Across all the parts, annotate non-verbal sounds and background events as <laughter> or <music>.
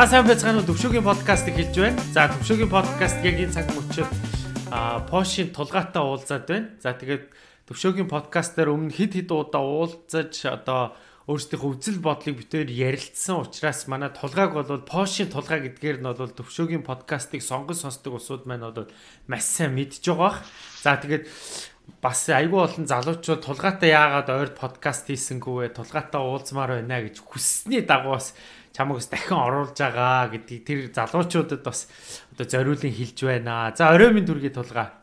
За сайн байцгаана уу Төвшөөгийн подкастыг хэлж байна. За Төвшөөгийн подкаст яг энэ цаг мөчид а Пошийн тулгаатай уулзаад байна. За тэгээд Төвшөөгийн подкастаар өмнө хэд хэд удаа уулзаж одоо өөрсдийнхөө үзэл бодлыг битээр ярилцсан учраас манай тулгааг бол Пошийн тулгаа гэдгээр нь бол Төвшөөгийн подкастыг сонгон сонсдог усуд маань бол маш сайн мэдж байгаа. За тэгээд бас айгүй олон залуучууд тулгаатай яагаад ойр подкаст хийсэнгүү вэ? Тулгаатай уулзмаар байна гэж хүссний дагуу бас чамайг дахин оруулж байгаа гэдгийг тэр залуучуудад бас одоо зориулын хэлж байна. За орой минь дүргийн тулгаа.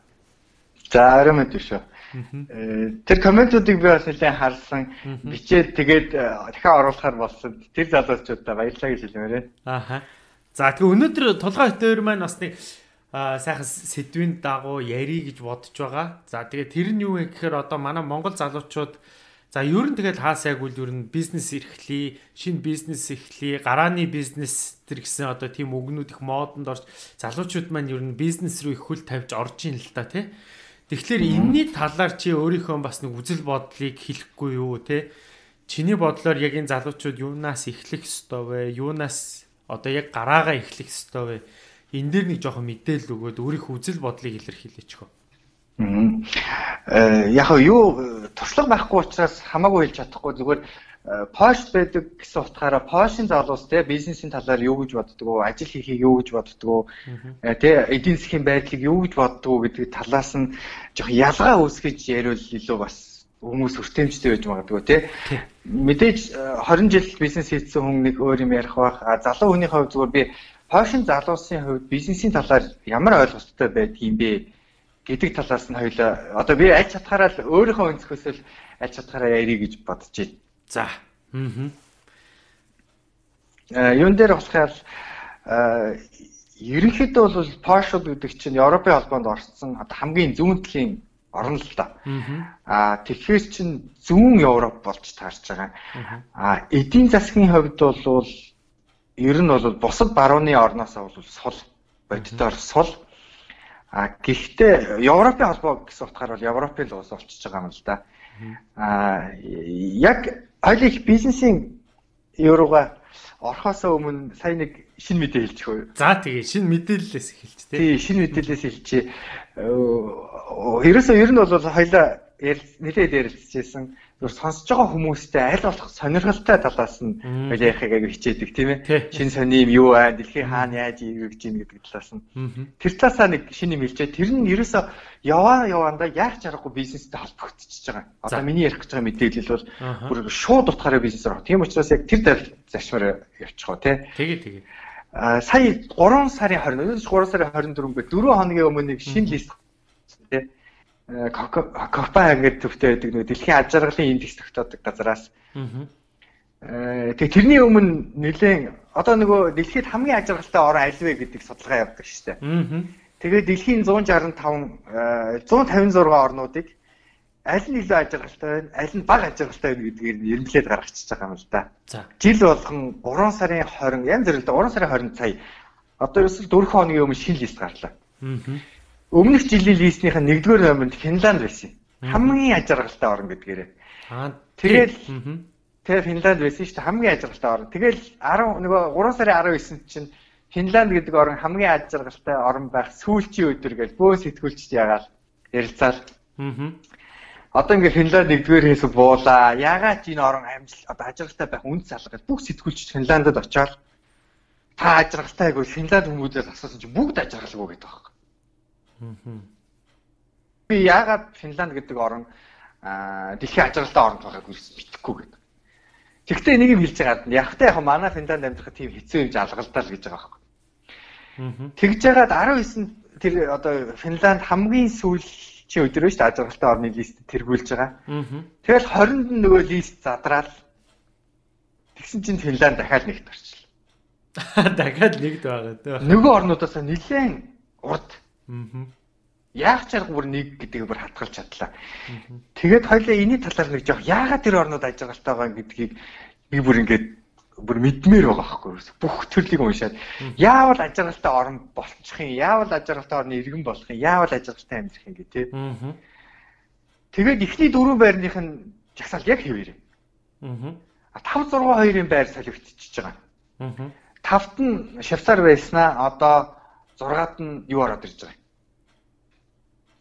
За орой минь шүү. Э, тэр комментуудыг би бас нэлээд харсан. Бичээд тэгээд э, дахин оруулахаар болсон. Тэр залуучуудаа баярлалаа гэж хэлмээрээ. Ааха. За тэгээ өнөөдөр тулгаа хөтөр маань бас нэг сайхан сэдвийн дагуу ярий гэж бодож байгаа. За тэгээ тэр нь юу вэ гэхээр одоо манай Монгол залуучууд За ер нь тэгэл хаасайг үл ер нь бизнес эрхлэе, шинэ бизнес эхлэе, гарааны бизнес төр гэсэн одоо тийм үгнүүд их модонд орж залуучууд маань ер нь бизнес рүү их хөл тавьж орж ийн л та тий. Тэгэхээр энэний талаар чи өөрийнхөө бас нэг үзэл бодлыг хэлэхгүй юу те? Чиний бодлоор яг энэ залуучууд юунаас эхлэх ёстой вэ? Юунаас одоо яг гараагаа эхлэх ёстой вэ? Энэ дээр нэг жоохон мэдээлэл өгөөд өөрийнхөө үзэл бодлыг илэрхийлээч хөө. Э яг юу туршлага байхгүй учраас хамаагүй хэлж чадахгүй зүгээр пош байдаг гэсэн утгаараа пошын залуус те бизнесийн талаар юу гэж боддгоо ажил хийхийг юу гэж боддгоо те эдийн засгийн байдлыг юу гэж боддгоо гэдэг талаас нь жоох ялгаа үүсгэж яриул илүү бас хүмүүс өртөмжтэй байж магадгүй те. Мэдээж 20 жил бизнес хийсэн хүн нэг өөр юм ярих бах. Залуу хүний хувьд зүгээр би пошын залуусын хувьд бизнесийн талаар ямар ойлголттой байдгийм бэ гэдэг талаас нь хоёлаа одоо би аль чадхаараа л өөрийнхөө өнцгөөс л аль чадхаараа ярих гэж бодож байна. За. Аа. Э юун дээр болохоор э ерөнхийдөө бол Porsche гэдэг чинь Европын холбоонд орсон одоо хамгийн зүүн талын орн л да. Аа тэгэхээр чин зүүн Европ болж таарч байгаа. Аа эдийн засгийн хувьд бол ер нь бол бусад барууны орноос бол сул боддоор сул А гэхдээ Европын холбоо гэсэн утгаар бол Европын л ус болчихж байгаа юм л да. А яг хоёул их бизнесийн еврога орхосоо өмнө сая нэг шинэ мэдээ хэлчих үү? За тэгээ шинэ мэдээллээс эхэлж тий. Тий, шинэ мэдээллээс хэлчихье. Ерөөсөө ер нь бол хоёлаа нэлээд ярилцчихсэн зөв сонсож байгаа хүмүүстэй аль болох сонирхолтой талаас нь ярихыг аяг хичээдэг тийм ээ. Шинэ сони юм юу аа, дэлхийн хаана яаж ийгэж гин гэдэг талаас нь. Тэр талаасаа нэг шинэ юм хэлжээ. Тэр нь ерөөсөө яваа яваанда яах чаргагүй бизнестэй холбогдчихж байгаа. Одоо миний ярих гэж байгаа мэдээлэл бол бүр шууд утгаараа бизнес орох. Тийм учраас яг тэр тал зарчмаар явчих уу тий. Тэгээ тэгээ. А сая 3 сарын 20 өнөөдөр 3 сарын 24 бэ 4 хоногийн өмнө нэг шинэ лист тий Копа ингээд төвтэй байдаг нэг дэлхийн аж аргалын индекс тогтоодог газараас. Аа. Тэгээ тэрний өмнө нэлээд одоо нөгөө дэлхийд хамгийн аж аргалтай орн аль вэ гэдэг судалгаа явдаг шүү дээ. Тэгээ дэлхийн 165 156 орнуудыг аль нь илүү аж аргалтай байна, аль нь бага аж аргалтай байна гэдгийг нэрмлээд гаргачихж байгаа юм л да. Жил болгон 3 сарын 20 янз бүр л да 3 сарын 20 сая одоо ерөөсөл 4 хоногийн өмнө шинэ лист гарлаа. Аа өмнөх жилийн листнийх нь 1-р номерт Финланд байсан. Хамгийн ажиргалтай орн гэдгээрээ. Аа тэгэл тэгээ Финланд байсан шүү дээ хамгийн ажиргалтай орн. Тэгэл 10 нөгөө 3 сарын 19-нд чинь Финланд гэдэг орн хамгийн ажиргалтай орн байх сүүлчийн өдөр гэж бөө сэтгүүлчд ягаал ярилцаал. Аа. Одоо ингээ Финланд нэгдүгээр хэсэг буулаа. Ягаад энэ орн амжилт одоо ажиргалтай байх үнд залга гэж бүх сэтгүүлчд Финландд очиод та ажиргалтай гэвэл Финланд хүмүүсээс асуусан чинь бүгд ажиргалгүй гэдэг байна Би яагаад Финланд гэдэг орн дэлхийн ажиглалтай орнд байгааг мэдэхгүй гэдэг. Тэгвэл энийг юм хэлж байгаа. Явахтай яг манай Финланд амьдрах тийм хэцүү юм жалгалдаа л гэж байгаа байхгүй. Тэгж жагаад 19 тэр одоо Финланд хамгийн сүүлчийн өдөр шүү дээ ажиглалтай орны лист тэргүүлж байгаа. Тэгэл 20-нд нөгөө лист задраал тэгсэн чинь Финланд дахиад нэгт орчихлоо. <laughs> Дахиад нэгд байгаа дөө. Нөгөө орнуудаас нэлээд урд Аа. Яах чарга бүр нэг гэдгийг бүр хатгалж чадлаа. Тэгээд хоёлаа энэний талаар нэг жоох яагаад тэр орнууд ажиглалтай байгаа гэдгийг би бүр ингээд бүр мэдмээр байгаа байхгүй. Бүх төрлийг уншаад яавал ажиглалтай орн болчих юм, яавал ажиглалтай орны иргэн болох юм, яавал ажиглалтай амьдрах юм гэ тээ. Тэгээд эхний дөрвөн байрных нь жагсаал яг хэвээрээ. Аа. 5 6 2-ын байр солигдчихж байгаа. Аа. тавт нь Швейцар байснаа одоо 6-ад нь юу ороод ирж байгаа.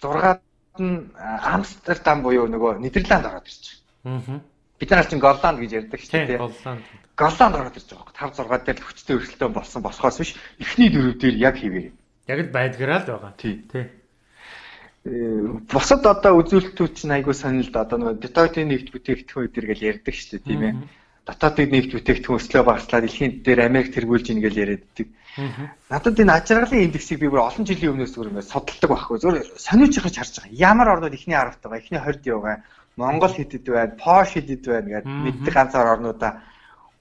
6-ад нь Амстердам буюу нөгөө Нидерланд ороод байгаа. Аа. Бид нар чинь Голланд гэж ярьдаг шүү дээ. Голланд. Голланд ороод ирж байгаа. 5 6 дээр хүчтэй өрсөлдөөн болсон босхоос биш. Эхний дөрөв дээр яг хэвээр. Яг л байдгаараа л байгаа. Тий. Тий. Э, бусад одоо үзүүлэлтүүд чинь айгүй сонирхол одоо нөгөө Detroit-ийн нэгт бүтээгдэхүүн өдр гэж ярьдаг шүү дээ тийм ээ. Дотоодын нэгт бүтээгдэхүүн өслөө багслаад дэлхийн дээр Америк тэргүүлж ийн гэж яриаддаг. Надад энэ аж аргалын индексийг би бүр олон жилийн өмнөөс зүгээр ингээд судалдаг байхгүй. Зүгээр сониуч ихэж харж байгаа. Ямар орнууд ихний 10-т байгаа, ихний 20-д явгаа. Монгол хэдэд байна, Пош хэдэд байна гэдэг мэддэг ганцаар орнуудаа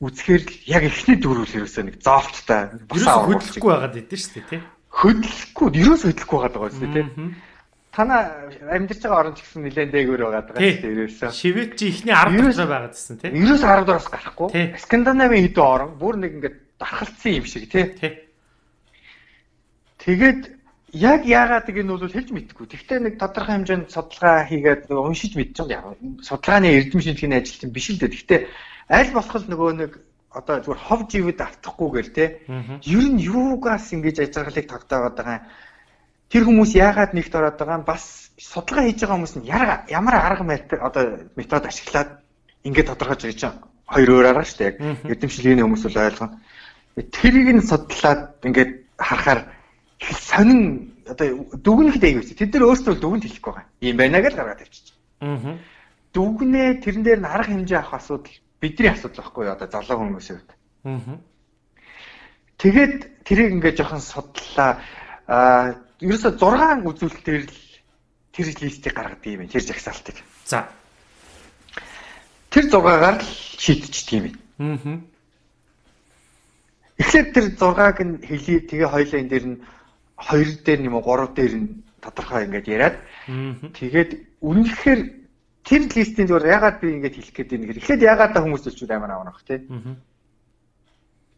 үзэхээр л яг ихний дөрвөл ерөөсөө нэг зоолттой басаа хөдлөхгүй байгаад идэв шүү дээ тий. Хөдлөхгүй, ерөөсөө хөдлөхгүй байгаад байгаа шүү дээ тий. Танаа амьдарч байгаа орон ч гэсэн нэлээд дээгүүр байгаад байгаа шүү дээ ерөөсөө. Шивэт чи ихний 10 дотроо байгаад гэсэн тий. Ерөөсөө 10 доороос гарахгүй. Скандинавын хэдэн орон бүр нэг ингээд дархалцсан юм шиг тий. Тэгээд яг яагаад нь бол хэлж мэдэхгүй. Тэгвэл нэг тодорхой хэмжээнд судалгаа хийгээд уншиж мэдчихэв яа. Судалгааны эрдэм шинжилгээний ажилтан биш л дээ. Гэхдээ аль болох нөгөө нэг одоо зүгээр хов живэд автахгүйгээр те ер нь юугаас ингэж ажиргалыг тогтоогоод байгаа юм. Тэр хүмүүс яагаад нэгт ороод байгаа юм бас судалгаа хийж байгаа хүмүүс нь ямар арга метод одоо метод ашиглаад ингэж тодорхойж байгаа чинь хоёр өөр арга шүү дээ. Яг эрдэм шинжилгээний хүмүүс бол ойлгоно. Тэрийг нь судлаад ингээд харахаар сонин одоо дүгнэхэд аяг үсэ. Тэд нар өөрсдөө дүгнэд хэлэхгүй байгаа. Ийм байна гэж гаргаад тавьчих. Аа. Дүгнээ тэрэн дээр нь арга хэмжээ авах асуудал бидний асуудал байхгүй юу одоо залуу хүмүүсийн хувьд. Аа. Тэгээд тэрийг ингээд жоохон судлаа. Аа ерөөсө 6 үзүүлэлтээр л тэр листийг гаргадаг юм. Тэр жагсаалтыг. За. Тэр 6-гаар л шийдчихдэг юм. Аа. Эхлээд тэр 6-аг нь хэлий тэгээ хоёлаа энэ дээр нь хоёр дээр юм уу гурав дээр нь тодорхой ингээд яриад тэгээд үнэхээр тэр листийн зүгээр ягаад би ингээд хэлэх гээд байна гэхээр эхлээд ягаад та хүмүүс зөвчүүд амар авах тий.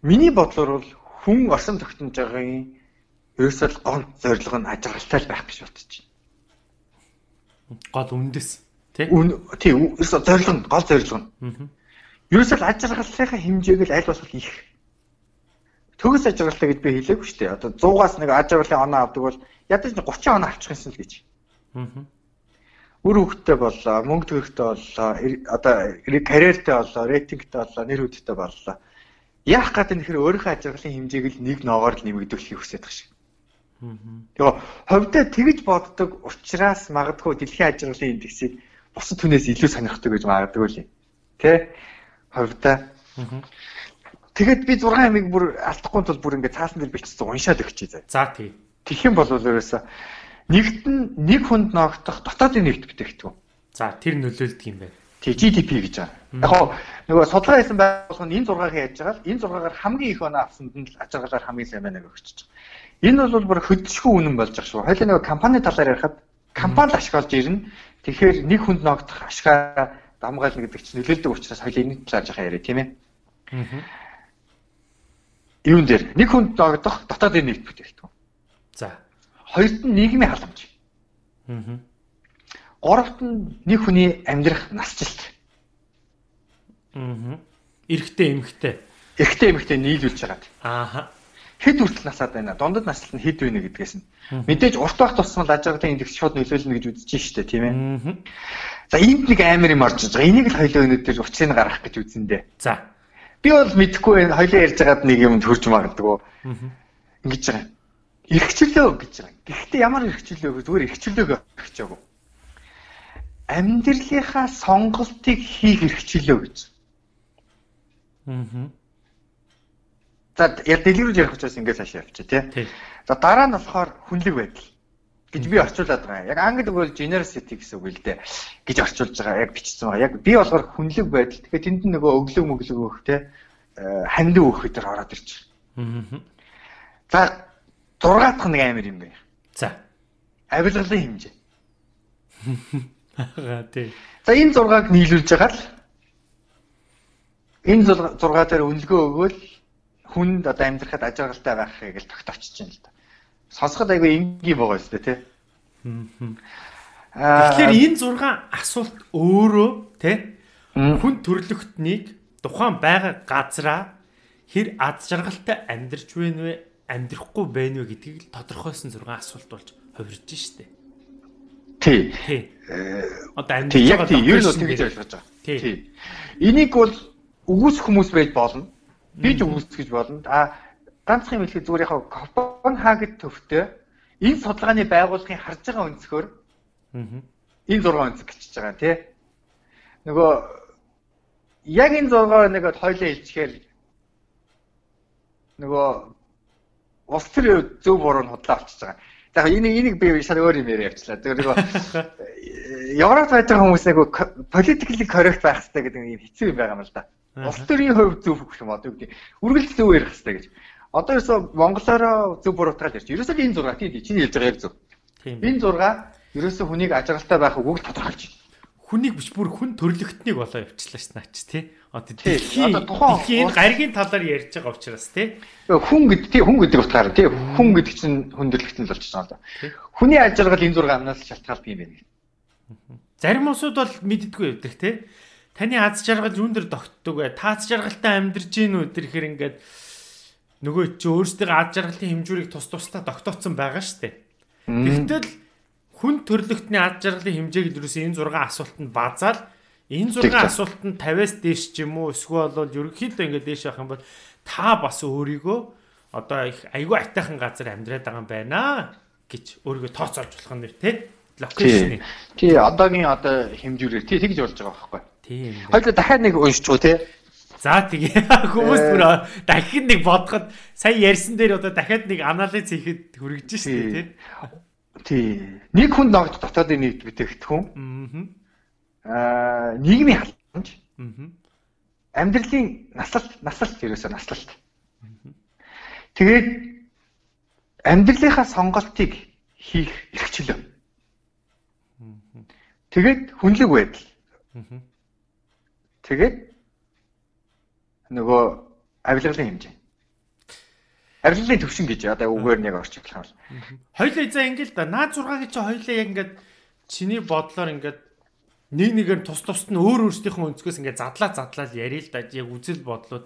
Миний бодлоор бол хүн орсон тогтнож байгаагийн ерөөсөө гол зорилго нь ажиглалтай байх гэж бодож байна. Гол үндэс тий. Тий ерөөсөө зорилго нь гол зорилго нь. Ерөөсөө ажиглалынхаа хэмжээг л аль болох их төгс ажиглалтай гэж би хэлээгүй шүү дээ. Одоо 100-аас нэг ажиглалын оноо авдаг бол ядаж 30 оноо авчих юмсан л гэж. Аа. Үр хөвгтөй боллоо, мөнгө төгрөгтэй боллоо, одоо карьертэй боллоо, рейтингтэй боллоо, нэр хүндтэй боллоо. Яах гэдэг нь нөхөр өөрийнхөө ажиглалын хэмжээг л нэг ноогоор л нэмэгдүүлэхийг хүсэж байгаа шиг. Тэгээ ховдоо тэгж боддог учраас магадгүй дэлхийн ажиглалын индексийг бусад хүнээс илүү сонирхдаг гэж магадгүй л юм. Тэ? Ховдоо. Тэгэд би 6 амиг бүр алдахгүй тул бүр ингээд цаасан дээр бичсэн уншаад өгчээ заа. За тий. Тэгэх юм бол ерөөсөө нэгт нь нэг хүнд ноогдох дотоодын нэгт бүтээгдэхүүн. За тэр нөлөөлдөг юм байна. Тий GDP гэж байгаа. Яг нөгөө судалгаа хийсэн байгууллага нь энэ 6-ыг яаж байгаа л энэ 6-аар хамгийн их оноо авсанд нь ажиглалаар хамгийн сайн байна гэж өгч байгаа. Энэ бол бүр хөдөлшгүй үнэн болж байгаа шүү. Хоёул нөгөө компани талаар ярихад компани ашиглаж ирнэ. Тэгэхээр нэг хүнд ноогдох ашгаа дамгаална гэдэг чинь нөлөөлдөг учраас хоёул энэ талаар жахаа яриа тийм ээ. Аа юун дээр нэг хүнд ногдох дотоодын нэгт бүтээгдэхүүн. За. Хоёрт нь нийгмийн халамж. Аа. Гуравт нь нэг хүний амьдрах насжилт. Аа. Эрэгтэй эмэгтэй. Эрэгтэй эмэгтэй нийлүүлж хагаад. Аа. Хэд хүртэл насаад байна. Дундад наслт нь хэд вэ гэдгээс нь. Мэдээж урт байх тусмал ажиглалын индекс шууд нөлөөлнө гэж үзэж штэ тийм ээ. За энд нэг амар юм орж байгаа. Энийг л хоёлоо өнөдөр учрыг гаргах гэж үзэндээ. За. Би бол мэдэхгүй байна. Хоёлаа ярьж байгаад нэг юмд хурж магадгүй. Ингэж байгаа. Ирхчлөө гэж байгаа. Гэхдээ ямар ирхчлөө вэ? Зүгээр ирхчлөөгөө хэрэгчээгүй. Амьдралынхаа сонголтыг хийх ирхчлөө гэж. Аа. За яа дэлгэрүүлж ярих учраас ингээс хашаа явчих тий. За дараа нь болохоор хүнлэг байдал гэж би орчуулад байгаа. Яг англи бол generosity гэсэн үг л дээ гэж орчуулж байгаа. Яг бичсэн байгаа. Яг би болохоор хүнлэг байдал. Тэгэхээр тэнд нөгөө өглөг мөглөг өөх те хандив өөх гэдэг ороод ирж байгаа. За 6 дахь нэг амир юм бэ. За. Авилгалын хэмжээ. Аа тий. За энэ 6-аг нийлүүлж байгаа л энэ 6 дээр үнэлгөө өгөөл хүнд одоо амьдрахад ажиглалтай байхыг л тогтоочж байна л да сонсоход айгүй энгийн байгаа шүү дээ тий. Тэгэхээр энэ 6 асуулт өөрөө тий хүн төрлөختнийг тухайн байгаа газраа хэр аз жаргалтай амьдрч байна вэ? Амьдрахгүй байна вэ гэдгийг л тодорхойлсон 6 асуулт болж хувирж штэ. Тий. Тий. Одоо Э, Тий, яг тий, ер нь бол тэгж ойлгож байгаа. Тий. Энийг бол үгүйс хүмүүс байж болно. Би ч үгүйсгэж болно. А ганцхан юм хэлэхэд зүгээр яг Копенхаген төвтэй энэ судалгааны байгууллагын харж байгаа өнцгөр энэ 6 өнцөг гिचж байгаа тий. Нөгөө яг энэ 6 нэг хоёлоо хэлчихээр нөгөө улс төр зөв буруу нь худлаа авчиж байгаа. За яг энийг энийг би шал өөр юм яриа явчлаа. Тэр нөгөө <laughs> Европ байж байгаа хүмүүс нэг politically correct байх хэрэгтэй гэдэг юм хэцүү юм байгаа юм л да. Улс төрийн хувьд зөв гэх юм одоо үгүй. Үргэлж зөв ярих хэрэгтэй гэж. Одоо ерөөсө монголоороо зөв буруутгаал ярьж. Ерөөсө энэ 6 тийм чиний хэлж байгаа яг зөв. Тийм. Энэ 6 ерөөсө хүнийг ажиглалтай байх үгийг тодорхойлж байна. хүнийг биш бүр хүн төрлөختнийг болоо явчлаа ш наач тий. Одоо Тий, дэлхийн энэ гаригийн талаар ярьж байгаа учраас тий. Хүн гэдэг тийм хүн гэдэг утгаараа тийм хүн гэдэг чинь хүндрэлт нь л болчихсон л да. Тий. Хүний ажиглал энэ 6 амнаас шалтгаалдаг юм байна. Зарим усуд бол мэддэггүй байдаг тий. Таны аз жаргал юун дээр тогтдог вэ? Та аз жаргалтай амьдарч гин үү тэрхэр ингээд нөгөө чи өөрсдөө аз жаргалын хэмжүүрийг тус тусдаа тогтооцсон байгаа штэ. Тэгтэл хүн төрлөختний аз жаргалын хэмжээг юусэн энэ 6 асуултанд базаал энэ 6 Тэг, тэг. асуултанд 50-аас дээш ч юм уу эсвэл бол ерөнхийдөө ингээд дээш явах юм бол та бас өөрийгөө одоо их айгүй айтайхан газар амьдраад байгаа юм байна гэж өөрийгөө тооцоолж болох нь тий. Локейшн. Тий одоогийн одоо хэмжүүрээр тий тэгж болж байгаа байхгүй. Тийм. Хоёул дахиад нэг уншчихв тий. За тэгээ <laughs> хүмүүс бүр дахин нэг бодоход сая ярьсан дээр одоо дахиад нэг анализ хийхэд хүрэж штэ тий. Тий. Нэг хүнд ногд дотоодын нийт бүтээгдэхүүн Аа. аа нийгмийн халамж Аа. амьдралын наслалт наслалт ерөөсөө наслалт. Тэгээд амьдралынхаа сонголтыг хийх эрхчлөө. Тэгээд хүнлэг байдал. Тэгээд нөгөө авилгалын хэмжээ. Авилгалын төвшин гэж одоо үгээр нь яг орчуулах бол. Хоёлаа за ингээл да наад 6-гийн чи хоёлаа яг ингээд чиний бодлоор ингээд нэг нэгээр тус тусд нь өөр өөрсдийнхөө өнцгөөс ингээд задлаа задлаа ярил л да яг үзэл бодлоо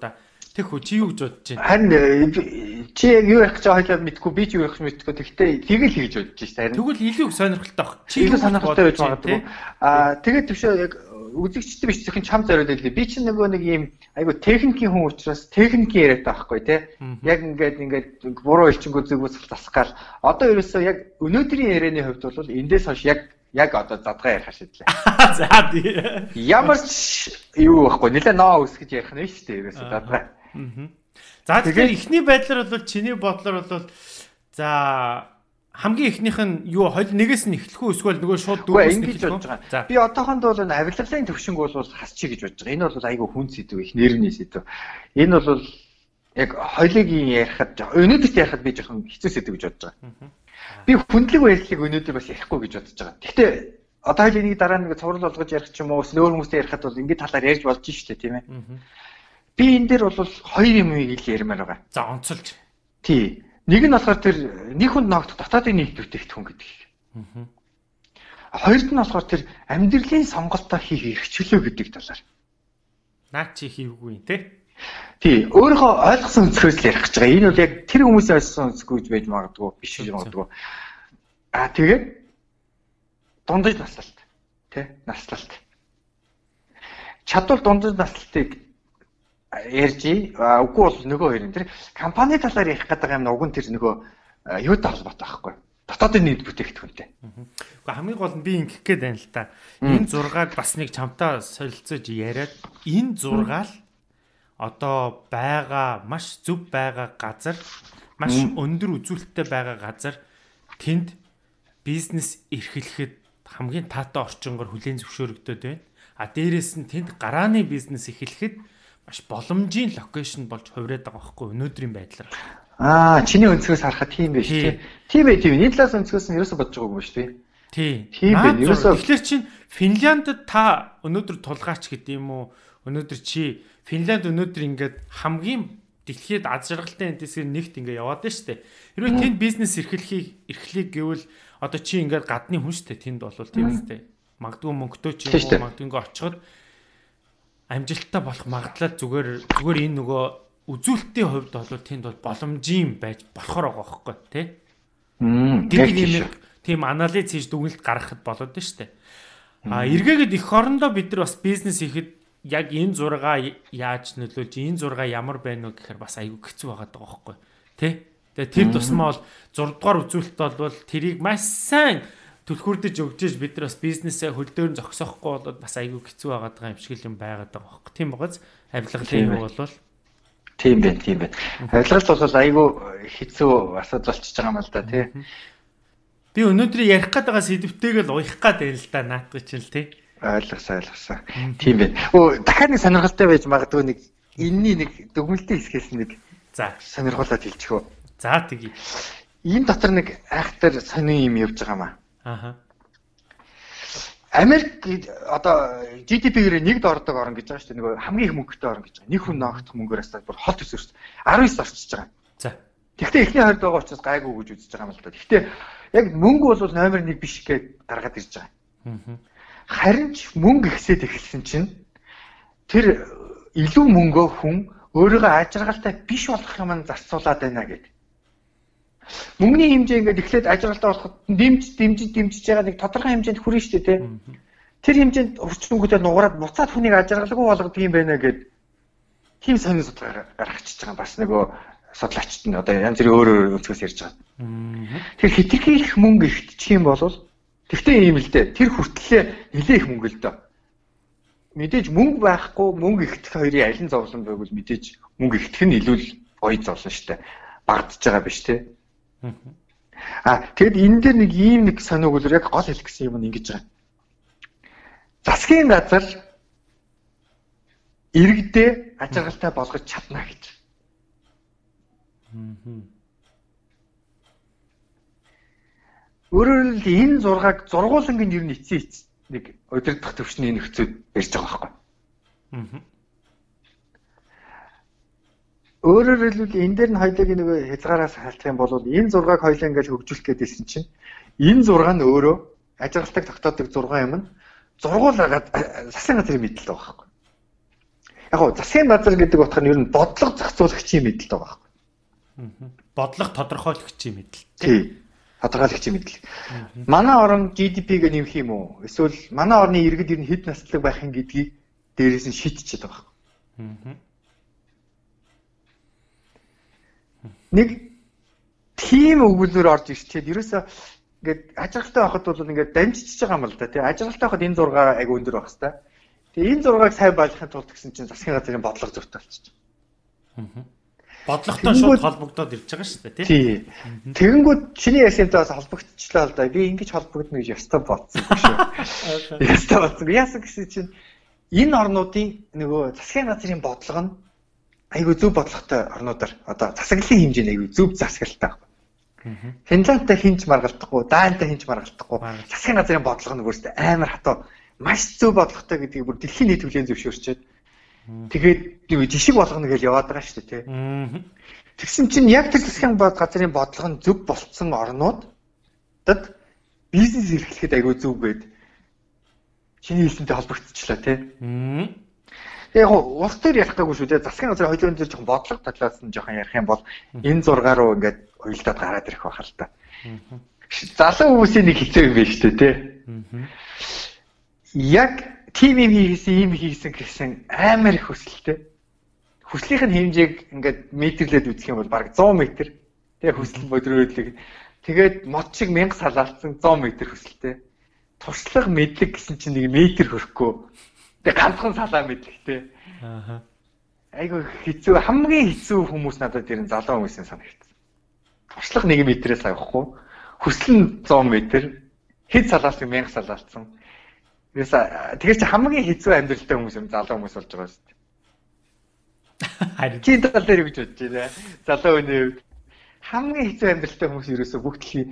Тэг хөө чи юу гэж бодож байна? Харин э, чи яг юу ярих гэж хойлоо мэдгүй би ч юу ярих гэж мэдгүй. Тэгтээ тийг л хийж бодож шээ харин. Тэгвэл илүү их сонирхолтой баг. Чи илүү сонирхолтой байж магадгүй. Аа тэгээд төвшөө яг үзэгчтэй биш зөвхөн чам зориулдаг лээ. Би чинь нөгөө нэг юм айгу техникийн хүн учраас техникийн яриад байхгүй тий. Яг ингээд ингээд буруу элчингөө зүгөөс засах гал одоо ерөөсөө яг өнөөдрийн ярианы хувьд бол эндээс хойш яг яг одоо задгаа ярих шийдлээ. <laughs> За тий. Ямар ч юу байхгүй нэлээ ноо үс гэж ярих нь шүү дээ ерөөсөө задгаа. За тэгэхээр эхний байдлаар бол чиний бодлоор бол за хамгийн эхнийх нь юу хол нэгээс нь эхлэх үү эсвэл нөгөө шууд дүүрээс нь эхлэх үү? Би одоохонд бол энэ авилгалын төвшинг бол хасчих гэж бодож байгаа. Энэ бол айгүй хүн сэдв их нэрний сэдв. Энэ бол яг хоёлыгийн ярихад өнөөдөрт ярихад би жоохон хэцүү сэдв гэж бодож байгаа. Би хүндлэг байдлыг өнөөдөр бас ярихгүй гэж бодож байгаа. Гэхдээ одоо хоёул энийг дараа нэг цуврал болгож ярих ч юм уу эсвэл өөр хүмүүстэй ярихад бол ингэ талаар ярьж болж штэ тийм ээ. Би энэ дээр бол хоёр юмыг ил ярмаар байгаа. За онцолж. Тий. Нэг нь болохоор тэр нэг хүнд ногдох дотоодын нийт бүтээгдэхүүн гэдэг. Мгм. Хоёрд нь болохоор тэр амьдралын сонголтоо хийх эрхчлөө гэдэг талаар. Наа чи хийвгүй те. Тий, өөрийнхөө ойлгосон өнцгөөс л ярих гэж байгаа. Энэ бол яг тэр хүмүүсийн ойлгосон өнцгөө гэж байж магадгүй, биш гэж магадгүй. Аа тэгээд дундаж наслалт. Тэ? Наслалт. Чадвал дундаж наслалтыг ярьж, үгүй бол нөгөө хоёр. Тэр компани талаар ярих гэдэг юм уг нь тэр нөгөө юутай холбоотой байхгүй. Дотоодын нийт бүтээгдэхүүнтэй. Гэхдээ хамгийн гол нь би ингэх гээд байна л та. Энэ 6-аг бас нэг чамтаа солилцож яриад энэ 6 л одоо байгаа маш зөв байгаа газар маш өндөр үзүүлэлттэй байгаа газар тэнд бизнес эрхлэхэд хамгийн таатай орчингоор хүлээн зөвшөөрөгдөд байна. А дээрэс нь тэнд гарааны бизнес эхлэхэд маш боломжийн локейшн болж хувираад байгаа байхгүй өнөөдрийн байдлаар. Аа, чиний өнцгөөс харахад тийм байж Тий. тий. Тийм ээ, тийм. Талаас өнцгөөс нь ерөөсө бодож байгаагүй шүү дээ. Тий. Тийм байна. Ерөөсөө- Тэгэхээр чинь Финляндд та өнөөдөр тулгаач гэдэг юм уу? Өнөөдөр чи Финланд өнөөдөр ингээд хамгийн дэлхийд аз жаргалтай эндээсээ нэгт ингээд яваад байна шүү дээ. Хэрвээ тэнд бизнес эрхлэхийг эрхлэх гэвэл одоо чи ингээд гадны хүн шүү дээ. Тэнд бол тийм үстэй. Магадгүй мөнгөтэй ч Тийм шүү дээ. юм уу магадгүй ингээд очиход амжилттай болох магадлал зүгээр зүгээр энэ нөгөө үзүүлэлтийн хувьд бол тэнд бол боломжийн байж болохоор байгаа байхгүй тий. Гэдэг юм тийм анализ хийж дүгнэлт гаргахад болоод нь штэ. А эргээгээд их орондоо бид нар бас бизнес хийхэд яг энэ зургаа яаж нөлөөлж энэ зургаа ямар байна вэ гэхээр бас айгүй хэцүү байгаа даа байхгүй тий. Тэгээ тэр тусмаа бол 6 дугаар үзүүлэлт бол тэрийг маш сайн түлхүүрдэж өгчээж бид нар бас бизнесээ хөлдөөр зогсоохгүй болоод бас айгүй хэцүү байгаа юм шиг юм байгаад байгаа байхгүй. Тийм багаз авилгалын юм бол Тийм байна, тийм байна. Авилгалт бол айгүй хэцүү асуудал болчихж байгаа юм л да тий. Би өнөөдөр ярих гээд байгаа сэдвтэйг л уях гээд байл л да наадах чинь л тий. Ойлгосон, ойлгосон. Тийм байна. Өө дахиад нэг сонирхолтой байж магадгүй нэг энэний нэг дүгнэлтийн хэсгээс нэг за сонирхуулаад хэлчихв. За тэгье. Энэ дотор нэг айхтар сонин юм явж байгаа маа. Аха. Америк одоо GDP-гээр нэг дордог орн гэж байгаа шүү дээ. Нөгөө хамгийн их мөнгөтэй орн гэж байгаа. Нэг хүн ноогдох мөнгөөр хасаад бүр хол төсөрч 19 орчиж байгаа. За. Тэгвэл эхний хойд байгаа учраас гайгүй гэж үзэж байгаа юм л да. Гэхдээ яг мөнгө бол номер 1 биш гэж гаргаад ирж байгаа. Аа. Харин ч мөнгө ихсээд эхэлсэн чинь тэр илүү мөнгөө хүн өөрийгөө ажиргалтай биш болгох юм зарцуулаад байна гэдэг. Мөнгөний хэмжээ ингээд эхлээд ажиглалтаа болоход дэмж дэмжиж дэмжиж байгаа нэг тодорхой хэмжээнд шүү дээ тий. Тэр хэмжээнд өрчөнгөтэй нугараад буцаад хүнийг ажиглалгүй болгодог юм байна гэд тийм сонин судалгаа гаргачихж байгаа бас нөгөө судлаачд нь одоо янз бүрийн өөр өөр өнцгөөс ярьж байгаа. Тэгэхээр хитрхи их мөнгө ихтчих юм бол тэгтээ ийм л дээ. Тэр хүртлээ нэлээ их мөнгө л дөө. Мэдээж мөнгө байхгүй мөнгө ихтэх хоёрын аль нь зовлон байвал мэдээж мөнгө ихтэх нь илүү гоё зовлон дээ. Багдж байгаа биш тий. А тэгэд энэ дээр нэг ийм нэг сониуг үлэр яг гол хэлэх гэсэн юм нь ингэж байгаа. Засгийн газар иргэдээ ажиргалтай болгож чадна гэж. Өөрөөр хэлбэл энэ зургааг зургуулангийн ер нь эцсийн нэг удирдах төвчний нөхцөд ярьж байгаа байхгүй. Өөрөөр хэлбэл энэ дээр нь хоёлыг нэг хязгаараас халтах юм бол энэ зургааг хоёлаа ингэж хөгжүүлэх гээдсэн чинь энэ зураг нь өөрөө ажиглалтыг тогтоодог зураг юм нь зургуулаад засгийн газрын мэдлэл байгаа байхгүй. Яг гоо засгийн газар гэдэг утга нь ер нь бодлого зохицуулагчийн мэдлэл байгаа байхгүй. Бодлого тодорхойлогчийн мэдлэл. Тий тодорхойлогчийн мэдлэг. Манай орн GDP-г нэмэх юм уу? Эсвэл манай орны иргэд ер нь хэд наслаг байх юм гэдгийг дээрээс нь шийдчихэд байгаа. Нэг тийм өгүүлбэр орж ирчихэд ерөөсөө ингээд ажиглалтай байхад бол ингээд дамжиж байгаа юм л да тий. Ажиглалтай байхад энэ зураг аяг өндөр байх хэвээр. Тэгээ энэ зургийг сайн байлгахын тулд гэсэн чинь засгийн газрын бодлого зөвхөн болчих. Аа бодлоготой шууд холбогдоод ирж байгаа шүү дээ тий. Тэгэнгүүт чиний ясантай бас холбогдчихлаа л да. Би ингэж холбогдно гэж ястаа бодсон шүү. Ястаа бодсон. Яасан гэсэн чинь энэ орнуудын нөгөө засгийн газрын бодлого нь айгүй зөв бодлоготой орнуудаар одоо засаглалын хэмжээ нь айгүй зөв засаглалтай байна. Финландтай хинч маргалдахгүй, Даантай хинч маргалдахгүй. Засгийн газрын бодлого нь өөрөөсөө амар хатуу маш зөв бодлоготой гэдгийг бүр дэлхийн нийт хүлээн зөвшөөрчөөд Тэгээд нэг жишг болгоно гэж яваад байгаа шүү дээ тий. Тэгсэн чинь яг тэр засгийн бод газрын бодлого нь зөв болцсон орнуудад бизнес эрхлэхэд айгүй зөв байд. Чиний хэлсэнтэй холбогдчихлаа тий. Яг улс төр ярих гэгүй шүү дээ. Засгийн газрын хоёулын дээр жоохон бодлого талаас нь жоохон ярих юм бол энэ зургаар руу ингээд уйлдаад гараад ирэх байх л та. Залуу хүмүүсийн нэг хэцүү юм байна шүү дээ тий. Яг тим юм хийсэн, ийм хийсэн гэсэн амар их хүсэлтэй. Хүслийнх нь хэмжээг ингээд метрлээд үзэх юм бол бараг 100 м. Тэгээ хүсэл мөдрөөдлөг. Тэгээд мод шиг 1000 салаалцсан 100 м хүсэлтэй. Туршлага мэдлэг гэсэн чинь нэг метр хөрөхгүй. Тэгээ ганцхан салаа мэдлэгтэй. Аа. Айгу хэцүү хамгийн хэцүү хүмүүс надад тэр залуу хүмүүсийн санагдсан. Туршлага 1 метрээс авахгүй. Хүсэл нь 100 м. Хэд салаалсан 1000 салаалцсан Яса тэгэхээр чи хамгийн хэцүү амьдралтай хүмүүс юм залуу хүмүүс болж байгаа шүү дээ. Харин чи тал дээр гэж бодож байна. Залуу хүний хувьд хамгийн хэцүү амьдралтай хүмүүс ерөөсөө бүх дэлхийн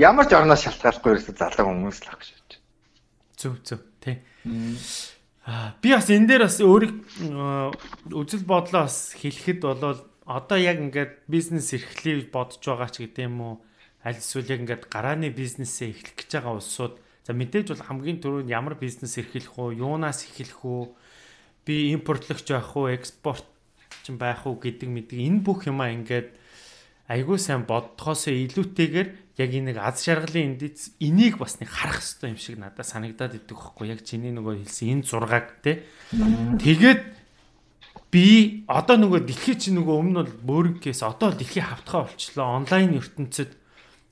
ямар ч орноос шалтгааллахгүй ерөөсөө залуу хүмүүс л ах гэж бодож байна. Зөв зөв тий. Би бас энэ дээр бас өөрийг үзэл бодлоо бас хэлэхэд болол одоо яг ингээд бизнес эрхлэе бодож байгаа ч гэдэм үү? Аль эсвэл яг ингээд гарааны бизнесээ эхлэх гэж байгаа улсууд. За мэдээж бол хамгийн түрүүнд ямар бизнес эрхлэх үү, юунаас эхлэх үү, би импортлогч байх уу, экспорт орчин байх уу? гэдэг мэдэг энэ бүх юмаа ингээд айгүй сайн боддохоосоо илүүтэйгээр яг энэ нэг аз жаргалын эндից энийг бас нэг харах хэрэгтэй юм шиг надад санагдаад идэг хөхгүй яг чиний нөгөө хэлсэн энэ зургааг те тэгээд би одоо нөгөө дэлхий чи нөгөө өмнө бол бөөрнгээс одоо дэлхий хавтгаа болчлоо. Онлайн ертөнцид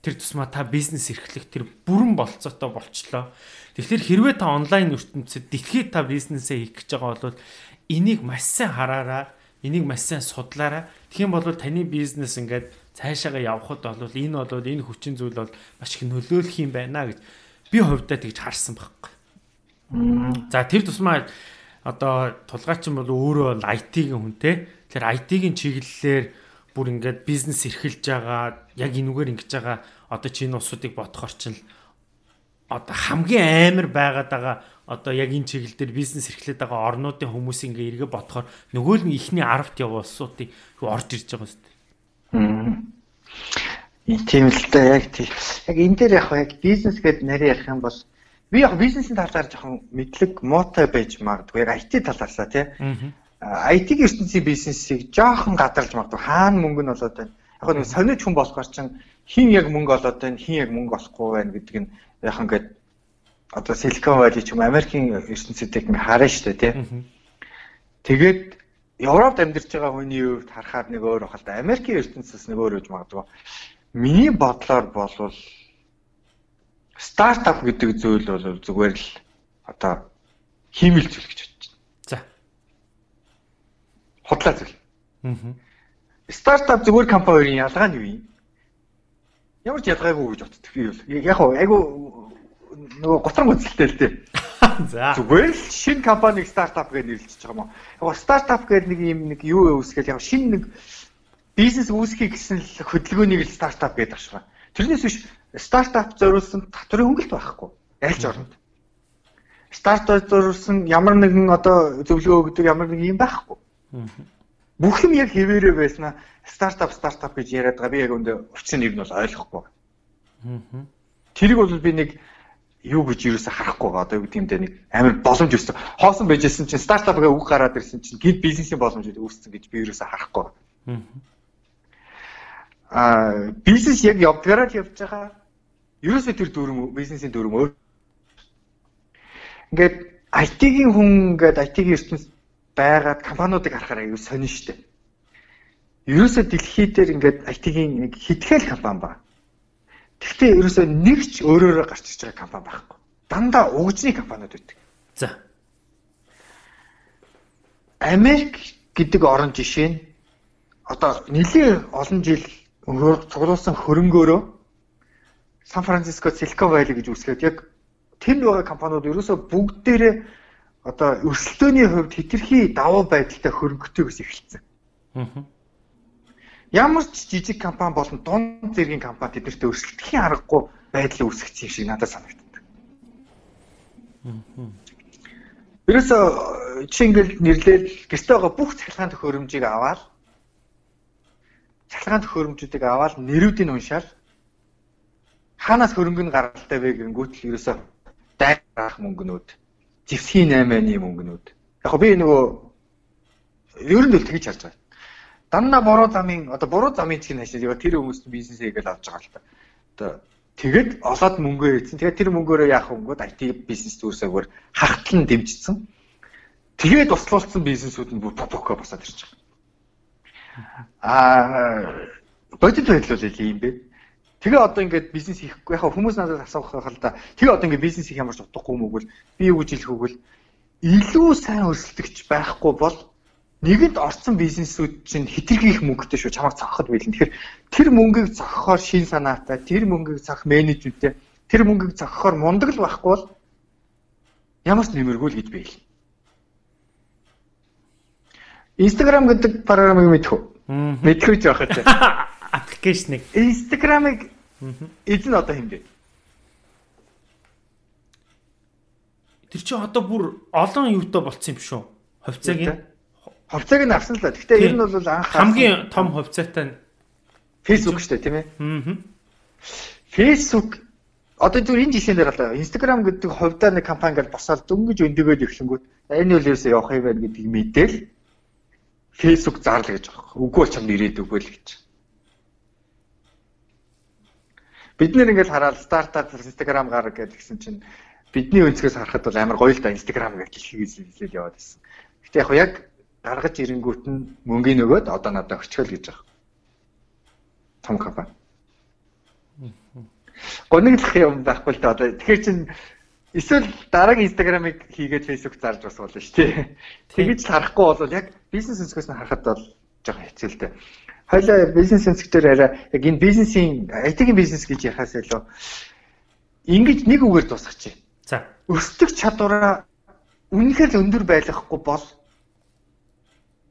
тэр тусмаа та бизнес эрхлэх тэр бүрэн болцоотой болчлоо. Тэгэхээр хэрвээ та онлайн ертөнцид дэлхийд та бизнесээ хийх гэж байгаа бол энийг маш сайн хараараа, энийг маш сайн судлаараа. Тэгхийн бол таны бизнес ингээд цаашаага явхад бол энэ бол энэ хүчин зүйл бол маш их нөлөөлөх юм байна гэж би хувьдаа тэгж харсан байхгүй. За тэр тусмаа одоо тулгаачин бол өөрөө IT-ийн хүн те. Тэр IT-ийн чиглэлээр бүр ингээд бизнес эрхэлж байгаа яг энүүгээр ингэж байгаа одоо чинь усуудыг бодохоор чинь одоо хамгийн амар байгаад байгаа одоо яг энэ чиглэл дээр бизнес эрхлээд байгаа орнуудын хүмүүс ингээ эргээ бодохоор нөгөө л ихний 10-т яв улсуудыг орж ирж байгаа юм шүү дээ. Тийм л да яг тийм. Яг энэ дээр яг яг бизнес гэдэг нарийн ярих юм бол би яг бизнесийн талаар жоохон мэдлэг муутай байж магадгүй. Яг IT талаасаа тий. IT-ийн ертөнцийн бизнесийг жоохон гадарлаж магадгүй. Хаана мөнгө нь болоод байна. Яг нэг сониуч хүн болохоор чинь хин яг мөнгө олоод байна, хин яг мөнгө олохгүй байна гэдэг нь яг ингээд одоо Silicon Valley ч юм Америкийн ертөнцийг ингээ харна шүү дээ тий. Тэгээд Европод амьдарч байгаа хүний хувьд харахаар нэг өөр бахал та Америкийн ертөнцөөс нэг өөр үж магадгүй. Миний бодлоор болвол стартап гэдэг зүйл бол зүгээр л одоо хиймэл зүйл гэж бодож байна. За. Хотлоо зүйл. Аа. Стартап зүгээр компани хоёрын ялгаа нь юу юм? Ямар ч ялгаагүй гэж боддог би бол. Яг айгу нөгөө готрон гүцэлтэй л дээ. За. Зүгээр л шинэ компаниг стартап гэж нэрлэж байгаа юм аа. Яг стартап гэдэг нэг юм нэг юу үүсгээл яг шинэ нэг бизнес үүсгэх гэсэн л хөдөлгөөнийг л стартап гэдэг ашгаа. Тэрнээс биш стартап зориулсан татврын хөнгөлт байхгүй. Айлч оронд. Стартап зориулсан ямар нэгэн одоо зөвлөгөө өгдөг ямар нэг юм байхгүй. Бүх юм яг хэвээрээ байснаа стартап стартап гэж яриад байгаа. Би яг өндө учрын нэр нь бол ойлгохгүй. Тэрийг бол би нэг юу гэж юусаа харахгүй байгаа. Одоо юу гэдэг юм дэ нэг амар боломж өссөн. Хоосон байжсэн чинь стартап гээ үг гараад ирсэн чинь гид бизнесийн боломжууд үүссэн гэж би юусаа харахгүй. Аа бизнес яг явдгаараа л явж байгаа. Юусаа тэр дүрм бизнесийн дүрм өөр. Ингээд IT-ийн хүн ингээд IT-ийн ертөнцид байгаад компаниудыг харахаар аюу сонин штэ. Ерөөсө дэлхий дээр ингээд IT-ийн нэг хитгэл компани ба. Гэхдээ ерөөсө нэг ч өөрөөрөө гарч иж байгаа компани байхгүй. Дандаа угжны компаниуд байдаг. За. Америк гэдэг орон жишээ нь одоо нэлийн олон жил цуглуулсан хөрөнгөөрөө Сан Франциско Silicon Valley гэж үсгээд яг тэнд байгаа компаниуд ерөөсө бүгдээрээ одоо өрсөлдөөний хувьд хитрхи давуу байдалтай хөрөнгөтэйгээс эхэлсэн. Аа ямар ч жижиг компани болон дунд зэргийн компани тэднэрт өрсөлдөхийн аргагүй байдлыг үүсгэсэн шиг надад санагддаг. Ерөөсө чи ингээл нэрлээл гэртээ байгаа бүх цахилгаан төхөөрөмжийг аваад цахилгаан төхөөрөмжүүдийг аваад нэрүүдийг уншаал хаанаас хөрөнгө нь гаралтай вэ гэнгүүт л ерөөсө дайрах мөнгнүүд зэвсгийн 8-ны мөнгнүүд яг би нөгөө ер нь л тэгж харж байгаа дандаа буруу замын одоо буруу замын чинь хашаа тэр хүмүүс бизнес хийгээл авч байгаа л та. Одоо тэгэд олоод мөнгөө ийдсэн. Тэгээд тэр мөнгөөрөө яах вэ? IT бизнес үүсээгөр хахтлан дэмжсэн. Тэгээд туслуулсан бизнесүүд нь бүр попоко босоод ирж байгаа. Аа бодит байдал бол ийм бэ. Тэгээ одоо ингээд бизнес хийхгүй яхаа хүмүүс надад асуух хэл та. Тэгээ одоо ингээд бизнес хийх ямар ч утгагүй уу? Би юу гэж хэлэх вэ? Илүү сайн өрсөлдөгч байхгүй бол нэгэнд орсон бизнесүүд чинь хитрхи их мөнгөтэй шүү чамайг цохоход байлаа. Тэгэхээр тэр мөнгийг цохохоор шин санаатай, тэр мөнгийг цохох менежменттэй, тэр мөнгийг цохохоор мундаг л байхгүй бол ямар ч нэмэргүй л гэж байл. Instagram гэдэг програмыг мэдэх үү? Мэдхгүй ч байхад. Аппликейшнийг. <laughs> Instagram-ыг эзэн одоо хэмдэ. Тэр чинь одоо бүр олон юутай болцсон юм шүү. Хувьцааг нь Хувьцааг нь авсан л да. Гэхдээ ер нь бол анх хамгийн том хувьцаатай нь Facebook шүү дээ, тийм ээ. Аа. Facebook одоо зүгээр энэ жишээн дээр болоо. Instagram гэдэг хувьдаа нэг компани гэж босоод дөнгөж өндөгөөд ирлэнгүүт энэ үл ерөөсөө явах юм байна гэдгийг мэдээл Facebook зарлаа гэж байгаа. Үгүй бол чамд ирээд үгүй л гэж. Бид нэр ингээл хараад стартап Instagram гараг гэдгсэн чинь бидний өнцгөөс харахад бол амар гоё л да Instagram гэж хэлхийгээс хэлэл яваад байсан. Гэтэ яг яг гаргаж ирэнгүүт нь мөнгөний нөгөөд одоо надад өчгөл гэж байгаа. Том компани. Гониглах юм байхгүй л да одоо тэгэхээр чин Эсвэл дараагийн Instagram-ыг хийгээд Facebook зарж бас болно шүү дээ. Тэгэж л харахгүй бол яг бизнес өнцгөөс нь харахад бол жоохон хэцүү л дээ. Хоёлаа бизнес өнцгчээр арай яг энэ бизнесийн IT-ийн бизнес гэж яхаас илүү ингэж нэг үгээр дуусгачих. За. Өсдөх чадвараа үнэхээр л өндөр байлгахгүй бол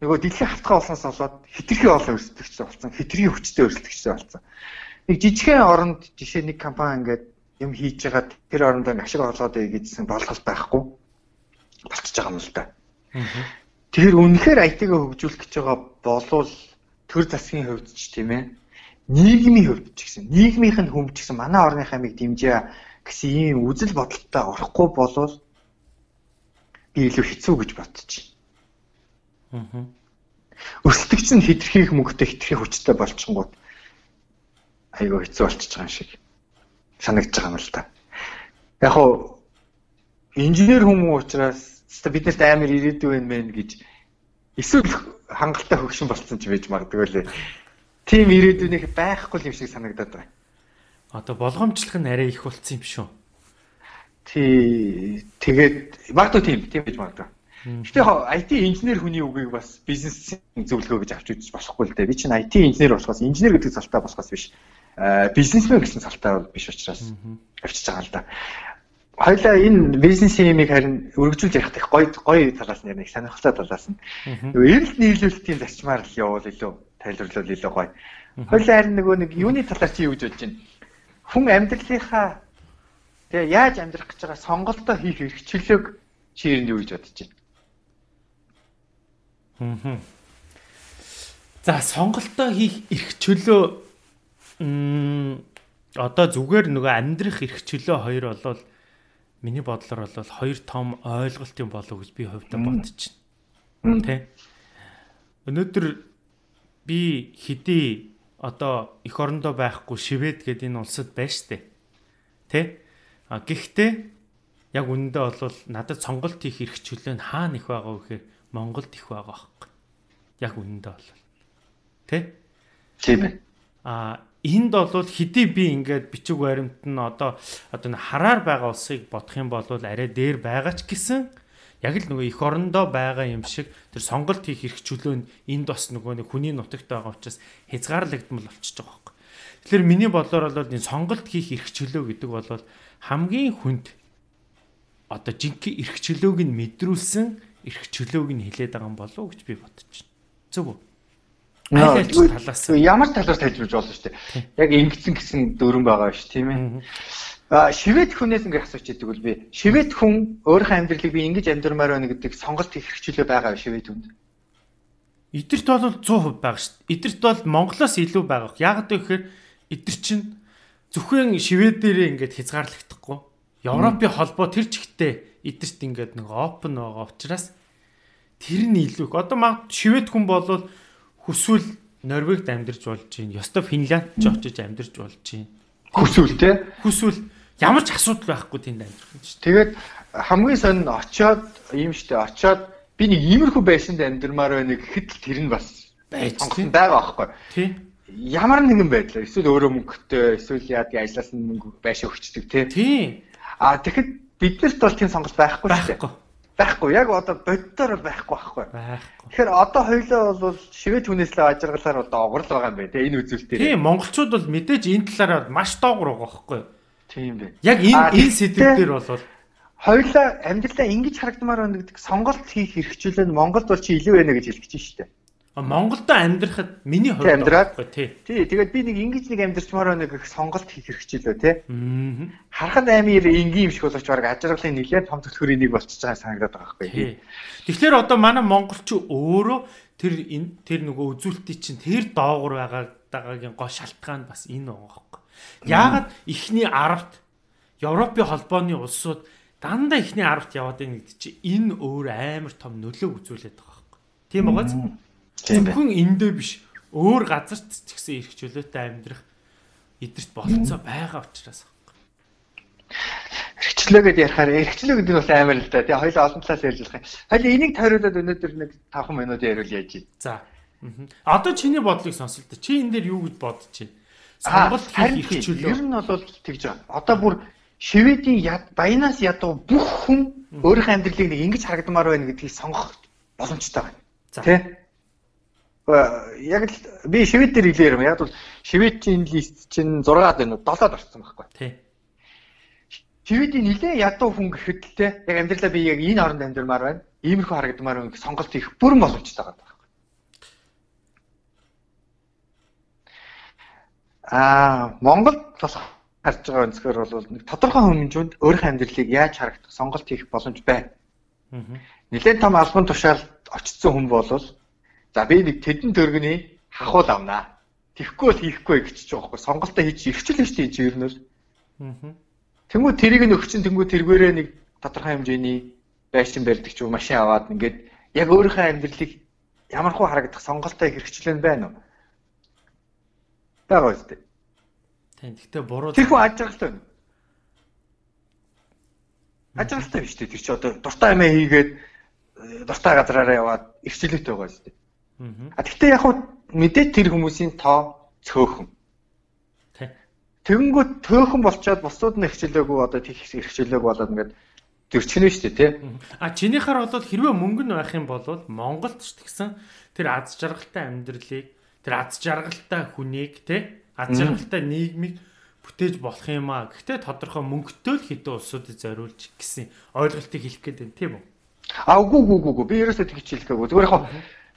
нөгөө дэлхийн хавтгай болсноос болоод хитрхи олон өсдөгч болсон, хитрхи хүчтэй өсдөгч болсон. Нэг жижигхэн оронд жишээ нэг компани ингээд юм хийж байгаа тэр орондоо ашиг орлоод ийгэжсэн болгол байхгүй болчихж байгаа юм л да. Тэгэхээр үнэхээр IT-г хөгжүүлэх гэж байгаа болвол төр засгийн хувьд ч тийм ээ нийгмийн хувьд ч гэсэн нийгмийнх нь хүм ч гэсэн манай орны хамиг дэмжээ гэсэн ийм үзэл бодолтой орохгүй болвол би илүү хэцүү гэж бодчих. Өсөлтөгч нь хитрхийх мөнгөтэй хитрхий хүчтэй болчихгонгууд айгаа хэцүү болчихж байгаа юм шиг санагдаж байгаа юм л та. Яг хуу инженер хүмүүс учраас биднэрт амар ирээдүй байна мэн гэж эсвэл хангалттай хөгшин болцсон ч байж магадгүй лээ. Тим ирээдүйнийх байхгүй юм шиг санагдаад байна. Одоо болгоомжлох нь арай их болцсон юм шүү. Тий тэгээд магадгүй тийм тийм байж магадгүй. Гэтэ IT инженер хүний үгийг бас бизнесийн зөвлөгөө гэж авч үзэж болохгүй л дээ. Би чинь IT инженер болохоос инженер гэдэг залтаа болохоос биш бизнесмен гэсэн салтай биш учраас авчиж байгаа л да. Хоёлаа энэ бизнесийн юмыг харин өргөжүүлж ярих их гоё гоё талаас нь ярих сонирхолтой талаас нь. Эрэлт нийлүүлэлтийн зарчмаар л явуул илүү тайлбарлал илүү гоё. Хоёлаа харин нөгөө нэг юуны талаар чи юу гэж бодож байна? Хүн амьдралынхаа тэгээ яаж амьдрах гэж байгаа сонголтоо хийх эрхчлөөг чи юу гэж бодож байна? За сонголтоо хийх эрх чөлөө одоо зүгээр нөгөө амьдрах эрх чөлөө хоёр болвол миний бодлоор бол хоёр том ойлголт юм болов гэж би хувьдаа байна. Тэ. Өнөөдөр би хэдий одоо эх орондоо байхгүй Швед гэдэг энэ улсад байна штэ. Тэ. А гэхдээ яг үнэндээ бол надад сонголт хийх эрх чөлөө нь хаана их байгаа вэ гэхээр Монголд их байгаа байхгүй. Яг үнэндээ бол. Тэ? Тийм ээ. А энд бол хэдий би ингээд бичиг баримт нь одоо одоо хараар байгаа улсыг бодох юм бол арай дээр байгаа ч гэсэн яг л нөгөө эх орондоо байгаа юм шиг тэр сонголт хийх эрх чөлөө нь энд бас нөгөө нэг хүний нутагт байгаа учраас хязгаарлагдмал болчихж байгаа байхгүй. Тэгэхээр миний бодлоор бол энэ сонголт хийх эрх чөлөө гэдэг бол хамгийн хүнд одоо жинхэнэ эрх чөлөөг нь мэдрүүлсэн эрх чөлөөг нь хилээд байгаа юм болов уу гэж би бодож байна. Зөв үү? Талаас ямар талаас тайлбарж болно шүү дээ. Яг ингэсэн гэсэн дөрөн байгаа ш тийм ээ. А шивэд хүнээс ингэ асууж идэг бол би шивэд хүн өөрийнхөө амьдралыг би ингэж амьдрмаар байна гэдэг сонголт хийх хэрэгчлээ байгаа шивэд хүнд. Эдэрт бол 100% байгаа шүү дээ. Эдэрт бол Монголоос илүү байгаа. Яг гэхээр эдэр чинь зөвхөн шивэдээрээ ингэж хязгаарлагдахгүй. Европын холбоо тэр чигтээ эдэрт ингээд нэг open байгаа учраас тэр нь илүү. Одоо маг шивэд хүн болвол хүсвэл Норвегид амьдарч болж байна. Ёстой Финланд ч очиж амьдарч болж байна. Хүсвэл те. Хүсвэл ямар ч асуудал байхгүй тэнд амьдрах юм чинь. Тэгээд хамгийн сонин очоод ийм штэ очоод би нэг иймэрхүү байшинд амьдрмаар байна гэхэд л тэр нь бас байж байгаа байхгүй. Тий. Ямар нэгэн байдлаар эсвэл өөрөө мөнгөтэй эсвэл яадаг ажлаас нь мөнгө байшаа өгчдөг тий. Тий. А тэгэхэд биднэрт бол тийм сонголт байхгүй шүү дээ. Байхгүй. Яг одоо боддоор байхгүй байхгүй. Тэгэхээр одоо хоёлоо бол шивэд хүнээс л ажиргалаар одоо огрол байгаа юм байна те энэ үзүүлэлтээр. Тийм монголчууд бол мэдээж энэ талаараа маш доогор байгаа байхгүй. Тийм бэ. Яг энэ энэ сэдвээр бол хоёлаа амьдралаа ингэж харагдмаар байна гэдэг сонголт хийх хэрэгчлээ нь Монголд бол чи илүү байна гэж хэлэх гэж Монголдо амьдрахад миний хувьд амьдраад тий. Тэгээд би нэг ингэж нэг амьдрчмаар байна гэх сонголт хийх хэрэгчлээ тий. Аа. Харахад амир энгийн юм шиг болооч баг ажиргалын нэлээд том төлхөрийн нэг болчихж байгаа санагдаад байгаа байхгүй. Тэгэхээр одоо манай монголч өөрөө тэр тэр нөгөө үзүүлэлтийн чинь тэр доогор байгаа дагагийн гол шалтгаан бас энэ байгаа байхгүй. Яагаад ихний 10-т Европын холбооны улсууд дандаа ихний 10-т яваад байгаа чинь энэ өөр амар том нөлөө үзүүлээд байгаа байхгүй. Тийм байгаа зү. Зөвхөн эндээ биш өөр газарт ч гэсэн ирэх чөлөөтэй амьдрах эдэрт болцоо байгаа учраас. Эрхчлөө гэдээ ярихаар эрхчлөө гэдэг нь бас амар л да. Тэгээ хоёул олон талаас ярьж болох юм. Хоёул энийг тойруулаад өнөөдөр нэг 5 минут яриул яаж ий. За. Одоо чиний бодлыг сонсолт. Чи энэ дээр юу гэж бодож байна? Сонголт хийх эрхчлөө. Ер нь бол тэгж байгаа. Одоо бүр Шведийн яд баянаас ядуу бүх хүн өөрийнхөө амьдралыг нэг ингэж харагдмаар байна гэдгийг сонгох боломжтой байна. Тэ? Яг л би Швед дээр хэлээр юм. Яг бол Шведийн лист чинь 6 байна уу? 7-д орсон байхгүй. Тий. Шведийн нилээ ядуу хүн гэхэд л те яг амьдралаа би яг энэ оронд амьдрмаар байна. Иймэрхүү харагдмаар байна сонголт хийх бүрэн боломжтой байгаа байхгүй. Аа, Монгол бас харж байгаа өнцгөр бол нэг тодорхой хэмжээнд өөрийнхөө амьдралыг яаж харагдах сонголт хийх боломж байна. Нилээн том албан тушаалд очсон хүн бол за би нэг тэдэн төргөний хахуул авнаа. Тэхгүй бол хийхгүй гэж ч байхгүй. Сонголтоо хийж ирчихлээ шүү дээ чи ер нь. Тэнгүү тэрийг нь өгчин тэнгүү тэргээрээ нэг тодорхой хэмжээний байшин барьдаг ч юм машин аваад ингээд яг өөрийнхөө амьдралыг ямархуу харагдах сонголтоо хэрэгчлэн байна уу? Бага үстэй. Тийм. Гэхдээ буруу. Тэр хүн ажиглалтай байна. Ажиглалтай биш үү? Тэр чи одоо дуртай амиа хийгээд э, дуртай газраараа яваад эрхчлэлтэй байгаа шүү дээ. А гэхдээ яг хуу мэдээ тэр хүмүүсийн тоо цөөхөн. Тэгэнгүүт төөхөн болчоод бусдууд нь эрхчлээгүй одоо тийх эрхчлээгүй болоод ингээд зөрчгөнө шүү дээ тий. А чинийхаар бол хэрвээ мөнгө нь байх юм бол Монголд ч гэсэн тэр аз жаргалтай амьдралыг тэр аз жаргалтай хүнийг тий аз жаргалтай нийгмийг бүтээж болох юм аа. Гэхдээ тодорхой мөнгөтэй л хэдэн улсуудыг зориулж гэсэн ойлголтыг хэлэх гээд байна тийм үү? А үгүй үгүй үгүй би ерөөсөө тэгж хэлэхгүй. Зүгээр яг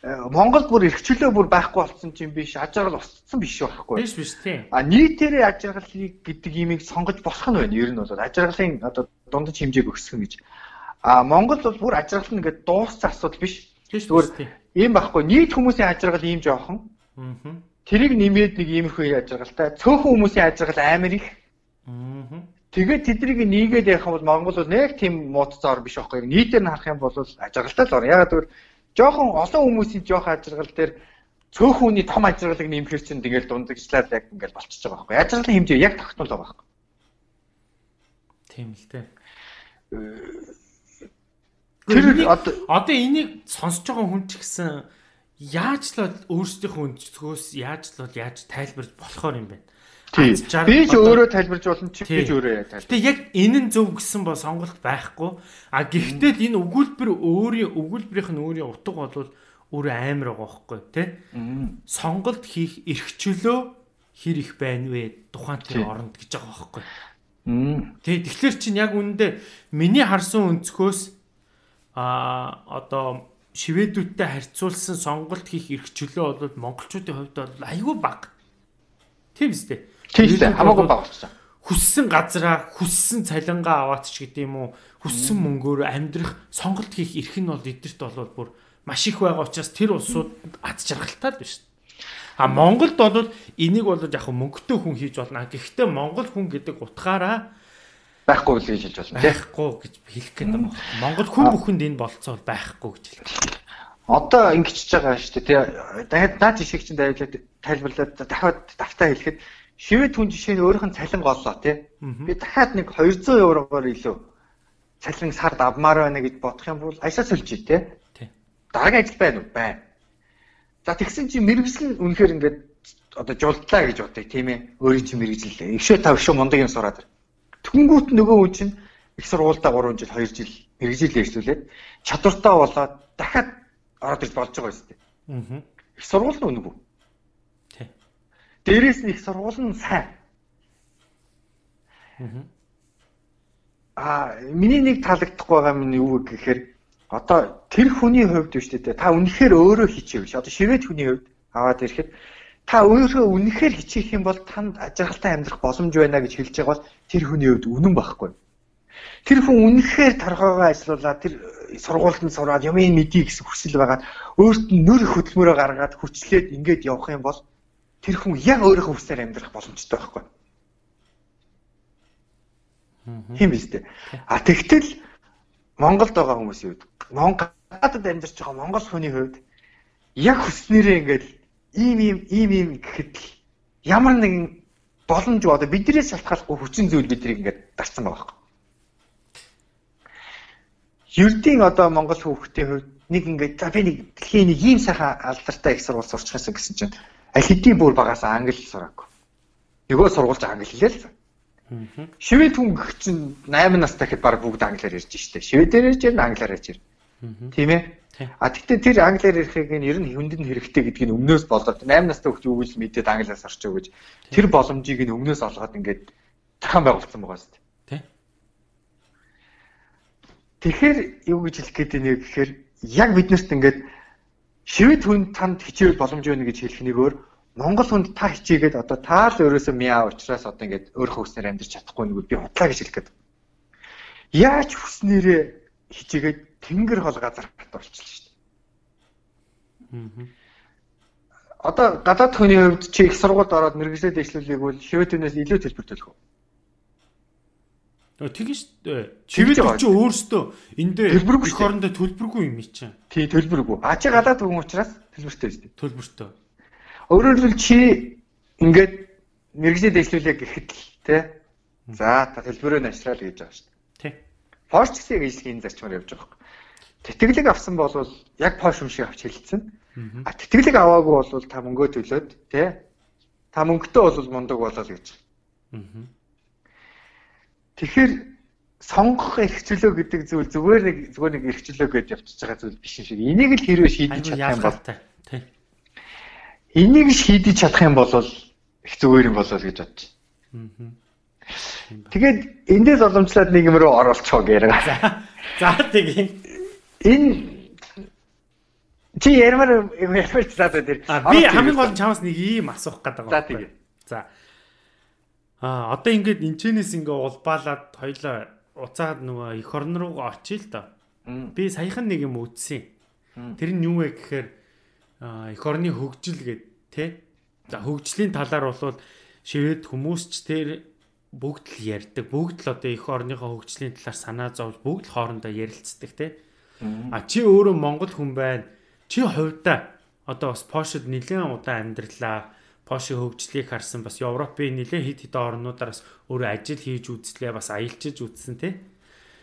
э, Монголд бүр эрхчлөө бүр байхгүй болсон чинь биш аж аргал устсан биш байхгүй. Биш биш тийм. А нийтээрээ аж аргалыг гэдэг имийг сонгож болох нь байна. Ер нь бол аж аргалын одоо дундаж хэмжээг өсгөх гэж. А Монгол бол бүр аж аргал нь ингээд дууссан асуудал биш. Зүгээр ийм байхгүй. Нийт хүмүүсийн аж аргал ийм жоохон. Аа Тэрийг нэмээд нэг иймэрхүү л та. Цөөхөн хүмүүсийн ажиргал амар их. Тэгээд тэднийг нийгээд явах юм бол Монгол бол нэг тийм муудцаар биш байхгүй. Нийтээр нь харах юм бол ажиргалтай л орно. Ягаад гэвэл жоохон олон хүмүүсийн жоохон ажиргал дээр цөөхөн хүний том ажиргалыг нэмэхэр чинь тэгэл дундагчлаад яг ингээл болчихж байгаа байхгүй. Ажиргалын хэмжээ яг тогтмол байгаа байхгүй. Тийм л дээ. Тэр одоо энийг сонсож байгаа хүн ч гэсэн яаж л өөрсдийнхөө өнцгөөс яаж л яаж тайлбарж болохоор юм бэ? Би ч өөрөө тайлбарж болно чи би ч өөрөө тайлбар. Гэтэ яг энэ нь зөв гэсэн ба сонголт байхгүй. А гэхдээ энэ өгүүлбэр өөрийн өгүүлбэрийнх нь өөрийн утга болвол өөрөө амар байгаа байхгүй тий? Сонголт хийх эрх чөлөө хэр их байна вэ? Тухайн тэр оронд гэж байгаа байхгүй. Тий, тэгэхээр чинь яг үүндээ миний харсан өнцгөөс а одоо шивэдүүдтэй харьцуулсан сонголт хийх эрх чөлөө бол монголчуудын хувьд бол айгүй бага. Тийм үстэй. Тийм үстэй. Хамаагүй бага болсон. Хүссэн газараа хүссэн цалингаа аваач ч гэдэм үү хүссэн мөнгөөр амьдрах сонголт хийх эрх нь бол эдэрт бол бүр маш их байгаа учраас тэр улсууд ад жаргалтай л биш. А Монголд бол энийг бол яг мөнгөтэй хүн хийж болно. Гэхдээ Монгол хүн гэдэг утгаараа байхгүй л гэж хэлж тийм байхгүй гэж хэлэх гээд байгаа. Монгол хүн бүхэнд энэ болцоо байхгүй гэж хэлдэг. Одоо ингэчихэж байгаа шүү дээ дахиад наад жишээг чинь тайлбарлаад дахиад давтаа хэлэхэд шивэд хүн жишээ нь өөрийнх нь цалин голлоо тийм би дахиад нэг 200 еврогоор илүү цалин сард авмаар байна гэж бодох юм бол ажлаа сольж тийм дараагийн ажил байна уу? Байна. За тэгсэн чинь мэрэгжил үнэхээр ингээд одоо жуултлаа гэж бодъё тийм ээ. Өөрийн чинь мэрэгжил өвшөө тав шүү мундаг юм сураад Тэнгүүт нөгөө хүн чинь их сургуультай 3 жил 2 жил мэрэгжил ярьжүүлээд чадвартай болоод дахиад ороод ирж болж байгаа юм шүү дээ. Аа. Их сургууль нь үнэгүй. Дээрээс нь их сургууль нь сайн. Аа. Миний нэг таалагдахгүй байгаа юм юу гэхээр одоо тэр хүний хувьд биш дээ. Та үнэхээр өөрөө хичээв ш. Одоо шивэд хүний хувьд аваад ирэхэд та өөрөө үнэхээр хичээх юм бол танд ажиргалтай амьдрах боломж байна гэж хэлж байгаа бол тэр хүний хувьд үнэн байхгүй. Тэр хүн үнэхээр торгоогоо ажиллуулаад тэр сургуульд нь сураад юм ин мэдий гэсэн хүсэл байгаад өөрт нь нөр хөдөлмөрөө гаргаад хүчлээд ингээд явах юм бол тэр хүн яг өөрийнхөө хүсээр амьдрах боломжтой байхгүй. Хин биз дээ. А тэгтэл Монголд байгаа хүмүүсийн хувьд Монгол гадаад амьдарч байгаа монгол хүний хувьд яг хүснээрээ ингээд ийм ийм ийм ийм гэхэд л ямар нэгэн боломж одоо биднээс шалтгааллахгүй хүчин зүйл бидрийг ингээд дарсан байгаа юм. Ердийн одоо Монгол хүүхдийн хувьд нэг ингээд за би нэг дэлхийн нэг ийм сайхан алдартай их сургууль гэсэн гэсэн чинь аль хэдийн бүр багаас англи сураагүй. Нөгөө сургуульч англи хэлээ л. Швед хүн гэх чинь 8 настай гэхэд баг бүгд англиар ярьж штэ. Шведээр ярьж англиар ярьж. Тийм ээ. А тэгтээ тэр англиар ярихыг нь ер нь хүндэд хэрэгтэй гэдгийг нь өмнөөс болоод 8 настай хүүхд юу гэж мэдээд англиас орчих гэж тэр боломжийг нь өмнөөс олгоод ингээд зохион байгуулсан байгаа шүү дээ. Тэгэхээр юу гэж хэлэх гээд байна гэхээр яг биднэрт ингээд шивэд хүн танд хичээл боломж байна гэж хэлэх нэг өөр Монгол хүнд та хичээгээд одоо та л өөрөөсөө мяа уучраас одоо ингээд өөр хөөснөр амьдарч чадахгүй нэг би худлаа гэж хэлэх гээд. Яаж хүснээрээ хичээгээд тэнгэр хол газар болчихлоо шүү дээ. Одоо гадаад хүний хувьд чи их сургуульд ороод мэрэгжлээ дэвшлүүлээг бол шивэтэнээс илүү төлбөр төлөх үү? Тэгэн шүү дээ. Шивэт чи өөрөөсөө энд дээр их орондоо төлбөргүй юм чинь. Тий, төлбөргүй. А чи гадаад хүн учраас төлбөртэй шүү дээ. Төлбөртэй. Өөрөөр хэлбэл чи ингээд мэрэгжлээ дэвшлүүлээ гэхэд л тий. За та төлбөрөө нашраал гэж байгаа шүү дээ. Тий. Porsche гэсэн ижлэгийн зарчмаар явж байгаа тэтгэлэг авсан бол яг пош юм шиг авч хэлсэн. А тэтгэлэг аваагүй бол та мөнгөө төлөөд тий та мөнгөтэй бол мундаг болоо гэж. Тэгэхээр сонгох эрхчлөө гэдэг зүйл зүгээр нэг зүгээр нэг эрхчлөө гэж явчихж байгаа зүйл биш шиг. Энийг л хэрвээ шийдэж чадах юм бол. Энийг шийдэж чадах юм бол их зүгээр юм болоо гэж бодчих. Тэгээд эндээс боломжлоод нэг юм руу оролцоо гэрэг. За тийм энэ чи ярмаар ярмаар заа тэр би хамгийн гол чамаас нэг ийм асуух гэдэг байгаа. За тийм. За. А одоо ингээд энэчнээс ингээ улбаалаад хоёлоо уцаад нөгөө эх орн руу очие л доо. Би саяхан нэг юм үзсэн. Тэр нь юу вэ гэхээр эх орны хөгжил гэд тэ. За хөгжлийн талаар бол шивэд хүмүүс ч тэр бүгд л ярьдаг. Бүгд л одоо эх орныхоо хөгжлийн талаар санаа зовж бүгд л хоорондоо ярилцдаг тэ. А чи өөрөө Монгол хүн байна. Чи хувьдаа одоо бас Польшид нэлээд удаан амьдралаа. Польшийн хөгжлийг харсан бас Европын нэлээд хэд хэдэн орнуудаас өөрөө ажил хийж үзлээ бас аялчиж үзсэн тий.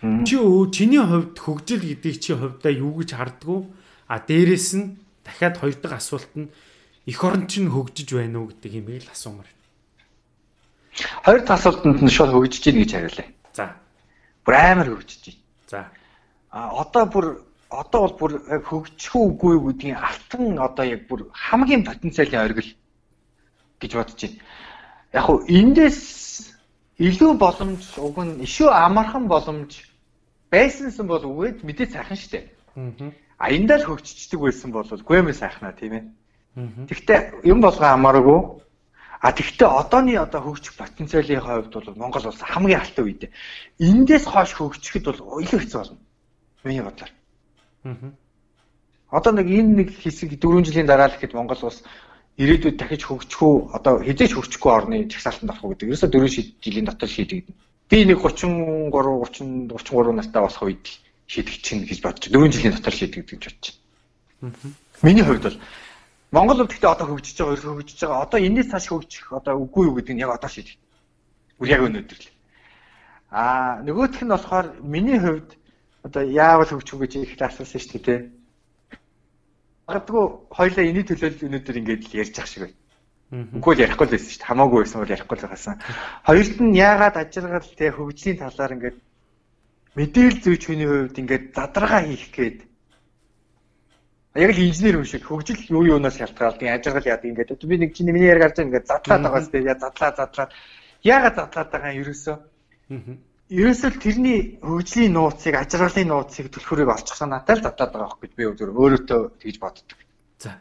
Чи чиний хувьд хөгжил гэдэг чи хувьдаа юу гэж хардггүй? А дээрэс нь дахиад хоёр дахь асуулт нь эх орн чинь хөгжиж байна уу гэдэг юм ийм л асуумаар. Хоёр дахь асуултанд нь шууд хөгжиж гин гэж хариулъя. За. Бүр амар хөгжиж байна. За а одоо бүр одоо бол бүр хөгжих үгүй гэдгийг алтан одоо яг бүр хамгийн потенциалын оргил гэж бодож байна. Яг хуу эндээс илүү боломж уг нь ишүү амархан боломж байсансан бол үгээд мэдээ сайхан штэ. А эндээ л хөгжчихдөг байсан бол гүэмээ сайхнаа тийм ээ. Тэгвэл юм болгоо хамааргүй. А тэгвэл одооний одоо хөгжих потенциалын хувьд бол Монгол улс хамгийн алтай үед. Эндээс хойш хөгжихэд бол илүү хэцүү болно. Миний бодлоор. Аа. Одоо нэг энэ нэг хэсэг 4 жилийн дараа л ихэд Монгол улс ирээдүйд дахиж хөгжих үү одоо хизээч хөгжихгүй орны жагсаалтанд орох уу гэдэг. Ерөөсө 4 жилийн дотор шийдэгдэнэ. Би нэг 33 30 33 настай болох үед шийдэх чинь гэж бодож 4 жилийн дотор шийдэгдэх гэж бодож байна. Миний хувьд бол Монгол улс гэхдээ одоо хөгжиж байгаа, ерөөсө хөгжиж байгаа. Одоо энэс цааш хөгжих одоо үгүй юу гэдэг нь яг одоо шийдэх. Үр яг өнөөдөр л. Аа нөгөөх нь болохоор миний хувьд одоо яавал хөгжих гэж их асуусан шүү дээ. Магадгүй хоёлаа эний төлөө өнөөдөр ингэж л ярьж ах шиг байна. Үгүй л ярихгүй л байсан шүү дээ. Хамаагүй байсан бол ярихгүй л байсан. Хоёрт нь яагаад ажиргал те хөгжлийн талаар ингэж мэдээлэл зүйч хүний хувьд ингэж задрага хийх гээд яг л инженер юм шиг хөгжил юу юунаас шалтгаалдаг ажиргал яадаг ингээд би нэг чиний миний яриг гарч байгаа ингээд задлаад байгаа сте яа задлаа задлаад яагаад задлаад байгаа юм ерөөсөө ерөөсөө тэрний хөгжлийн нууцыг ажралын нууцыг төлхөрийг олчих санаатай л задлаад байгаа хэрэг би өөр өөрөөтөө тэгж боддог. За.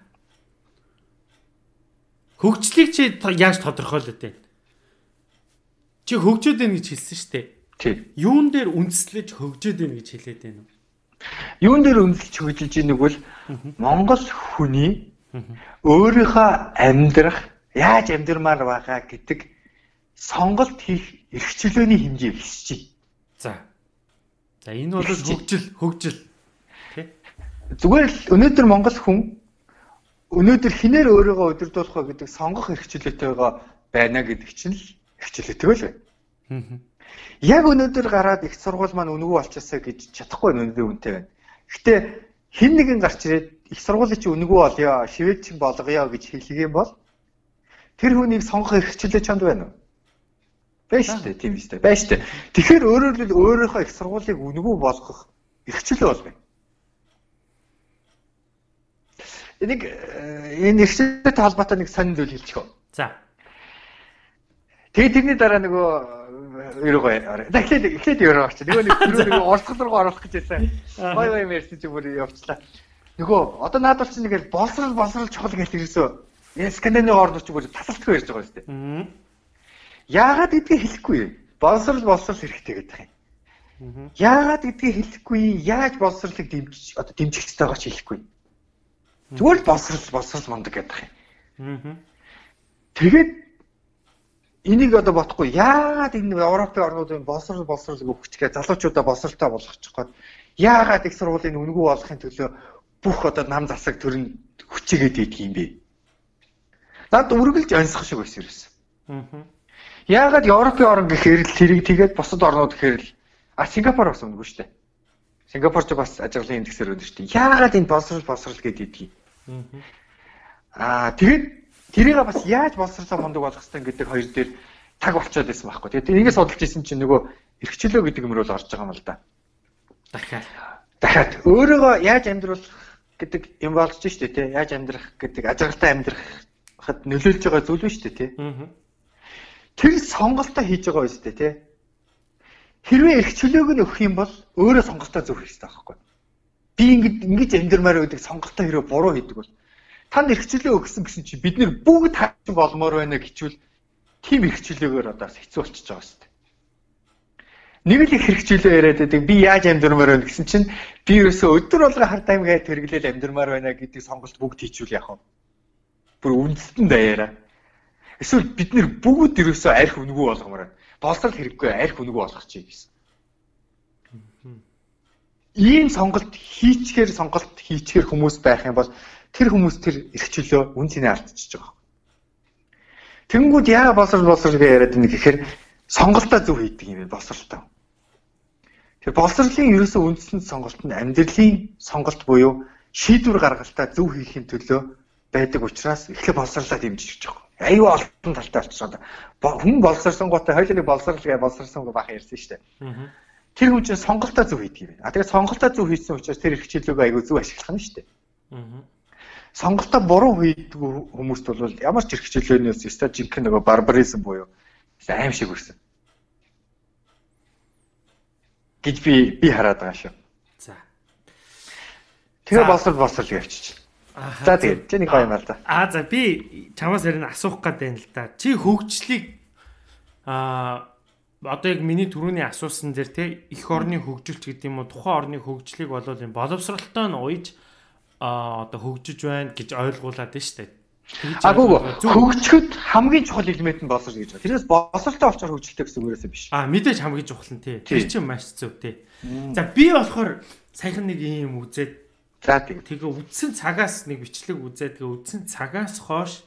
Хөгжлийг чи яаж тодорхойлоод байна? Чи хөгжөөд байна гэж хэлсэн шүү дээ. Тийм. Юун дээр үндэслэж хөгжөөд байна гэж хэлээд байна уу? Юун дээр үндэслэж хөгжилж байгааг бол Монгол хүний өөрийнхөө амьдрах яаж амьдрмаар байгаа гэдэг сонголт хийх эрх чөлөөний хэмжээ өсөж байна. За. За энэ бол хөгжил, хөгжил. Тэ? Зүгээр л өнөөдөр Монгол хүн өнөөдөр хинээр өөрийгөө өдөрдуулах вэ гэдэг сонгох эрхчлөлтэйгээ байна гэдэг чинь л эрхчлөлтэй л байна. Яг өнөөдөр гараад их сургууль маань өнгөө болчихсоо гэж чадахгүй өнөөдөр үнтэй байна. Гэтэ хин нэгэн гарч ирээд их сургуулийн чи өнгөө болёо, шивэд чин болгоё гэж хэлэх юм бол тэр хүнийг сонгох эрхчлэл чанд байна уу? Байж тээ, тийм үстэй. Байж тээ. Тэгэхээр өөрөөр хэлбэл өөрийнхөө их сургуулийг өнгөө болгох эрхчлэл бол байна. Энийг энэ эрхчлэлтэй холбоотой нэг сонин зүйл хэлчихв. За. Тэгээ тэрний дараа нөгөө ерөөгөө орой. Дахиад эхлээд ерөө орчих. Нөгөө нэг нөгөө орсгол руу оруулах гэж байсан. Бай бай мерси чи бүр явчлаа. Нөгөө одоо наадвал чи нэг боловсрал боловсрал чухал гэж ирсэн. Скандинавын орнууд ч бүр тасалдахгүй ярьж байгаа шүү дээ. Яагаад гэдгийг хэлэхгүй юм. Боловсрал боловсрал хэрэгтэй гэдэг юм. Яагаад гэдгийг хэлэхгүй яаж боловсралыг дэмжиж одоо дэмжигчтэй байгаа ч хэлэхгүй. Зүгээр л боловсрал боловсрал мундаг гэдэг юм. Тэгээд энийг одоо бодохгүй яагаад энэ Европын орнуудын боловсрал боловсрал өгчгээ залуучуудаа боловсралтай болгочих гээд яагаад их сургуулийн үнэгүй болохын төлөө бүх одоо нам засаг төрн хүчигээд идэх юм бэ? Наад үргэлж онцох шиг байсан юм. Яагаад Европын орн гэхээр л тэрийг тэгээд бусад орнууд гэхээр л а Сингапур бас үнэгүй шүү дээ. Сингапурч бас ажиглалын индексээр өндөр дээ. Яагаад энэ боловсрал боловсрал гэдэг юм? Аа тэгээд тэрийг бас яаж боловсрлоо мундаг болгох хэрэгтэй гэдэг хоёр дээр таг болчиход байсан байхгүй. Тэгээд энийг судалж исэн чинь нөгөө эрхчлөө гэдэг юм руу л орж байгаа юм л да. Дахиад. Дахиад өөрийгөө яаж амьдруулах гэдэг юм болж штэ тий. Яаж амьдрах гэдэг ажиглалтай амьдрахад нөлөөлж байгаа зүйл нь штэ тий. Тэр сонголтоо хийж байгаа штэ тий. Хэрвээ эрхчлөөг нь өгөх юм бол өөрөө сонголтоо зөв хийх хэрэгтэй байхгүй би ингэж ингэж амьдрмаар байдаг сонголтоо хэрэг буруу хийдэг бол та нэрхчлээ өгсөн гэсэн чи бид нэр бүгд хаачин болмоор байна гэчүүл тийм хэрэгчлээгээр одоо хэцүү болчихж байгаа шүү дээ. Нэг л их хэрэгчлээ яриад байдаг би яаж амьдрмаар байна гэсэн чинь би ерөөсөө өдөр болго хар таймгаа тэрглээл амьдрмаар байна гэдэг сонголт бүгд хийчихвэл яах вэ? Бүр үндэстэн даяараа. Эсвэл бид нэр бүгд ерөөсөө арх үнгүү болгомоор байна. Болсол хэрэггүй арх үнгүү болгох чи гэсэн ийм сонголт хийчихээр сонголт хийчихээр хүмүүс байх юм бол тэр хүмүүс тэр эрхчлөө үн цэнэ алдчихж байгаа. Тэнгүүд яа боловсрал боловсрал гэж яриад байна гэхээр сонголтоо зөв хийдэг юм байна боловсралтай. Тэр боловсролын ерөөсөө үндсэн сонголт нь амьдралын сонголт буюу шийдвэр гаргалтаа зөв хийхин төлөө байдаг учраас эхлээ боловсрлаа дэмжиж байгаа. Аюу олон талтай болчихсон. Хүн боловсрсан гоотой хоёулаа боловсрал гэж гоо бахан ярьсан шүү дээ тэр хүн чинь сонголтоо зөв хийдэг юм байна. А тэгээд сонголтоо зөв хийсэн учраас тэр эрхчлөлөөгөө айгүй зөв ашиглах нь шүү дээ. Сонголтоо буруу хийдэг хүмүүст бол ямар ч эрхчлөлөөнөөс өстой жинхэнэ нөгөө барбаризм буюу аим шиг үрсэн. гэж би би хараад байгаа шүү. За. Тэгээ болсол болсол явчих. За тэгээд чи нэг гоё юм аа да. Аа за би чамаас ярина асуух гээд байна л да. Чи хөгжлийг аа одоо яг миний түрүүний асуусан дээр те их орны хөгжилч гэдэг юм уу тухайн орны хөгжлийг бол юм боловсралтай нь уйж а одоо хөгжиж байна гэж ойлгуулад нь штэ. Агуу хөгжөхөд хамгийн чухал элемент нь боловсрол гэж байна. Тэрнээс боловсралтай олчоор хөгжилтэй гэсэн үгээрээс биш. А мэдээж хамгийн чухал нь тий. Тэр чинь маш зөв тий. За би болохоор саяхан нэг юм үзээд за тэгээ үдсэн цагаас нэг бичлэг үзээд тэгээ үдсэн цагаас хойш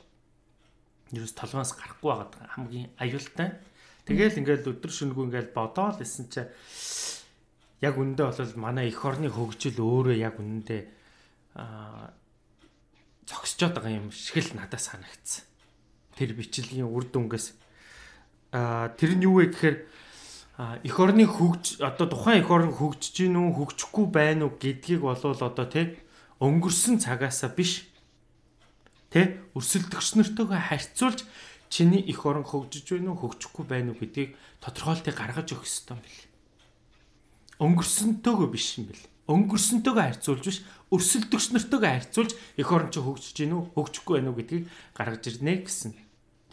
ерөөс толгоос гарахгүй байгаа хамгийн аюултай. Тэгэл ингээл өдөр шөнөгүй ингээл бодоол исэн чи яг үндэ бол манай эх орны хөгжил өөрөө яг үндэ аа зогсчод байгаа юм шиг л надад санагдсан. Тэр бичлэгийн үр дүнгээс аа тэр нь юу вэ гэхээр эх орны хөгж одоо тухайн эх орн хөгжиж гин үү хөгжихгүй байна уу гэдгийг болвол одоо тий өнгөрсөн цагаасаа биш тий өрсөлдөгч нартойгоо харьцуулж чиний их орон хөгжиж байна уу хөгжихгүй байна уу гэдгийг тодорхойлтыг гаргаж өгөх ёстой юм бэл. Өнгөрсөнтэйгөө биш юм бэл. Өнгөрсөнтэйгөө харьцуулж биш өрсөлдөгч нартойгоо харьцуулж их орон чи хөгжиж байна уу хөгжихгүй байна уу гэдгийг гаргаж ирнэ гэсэн.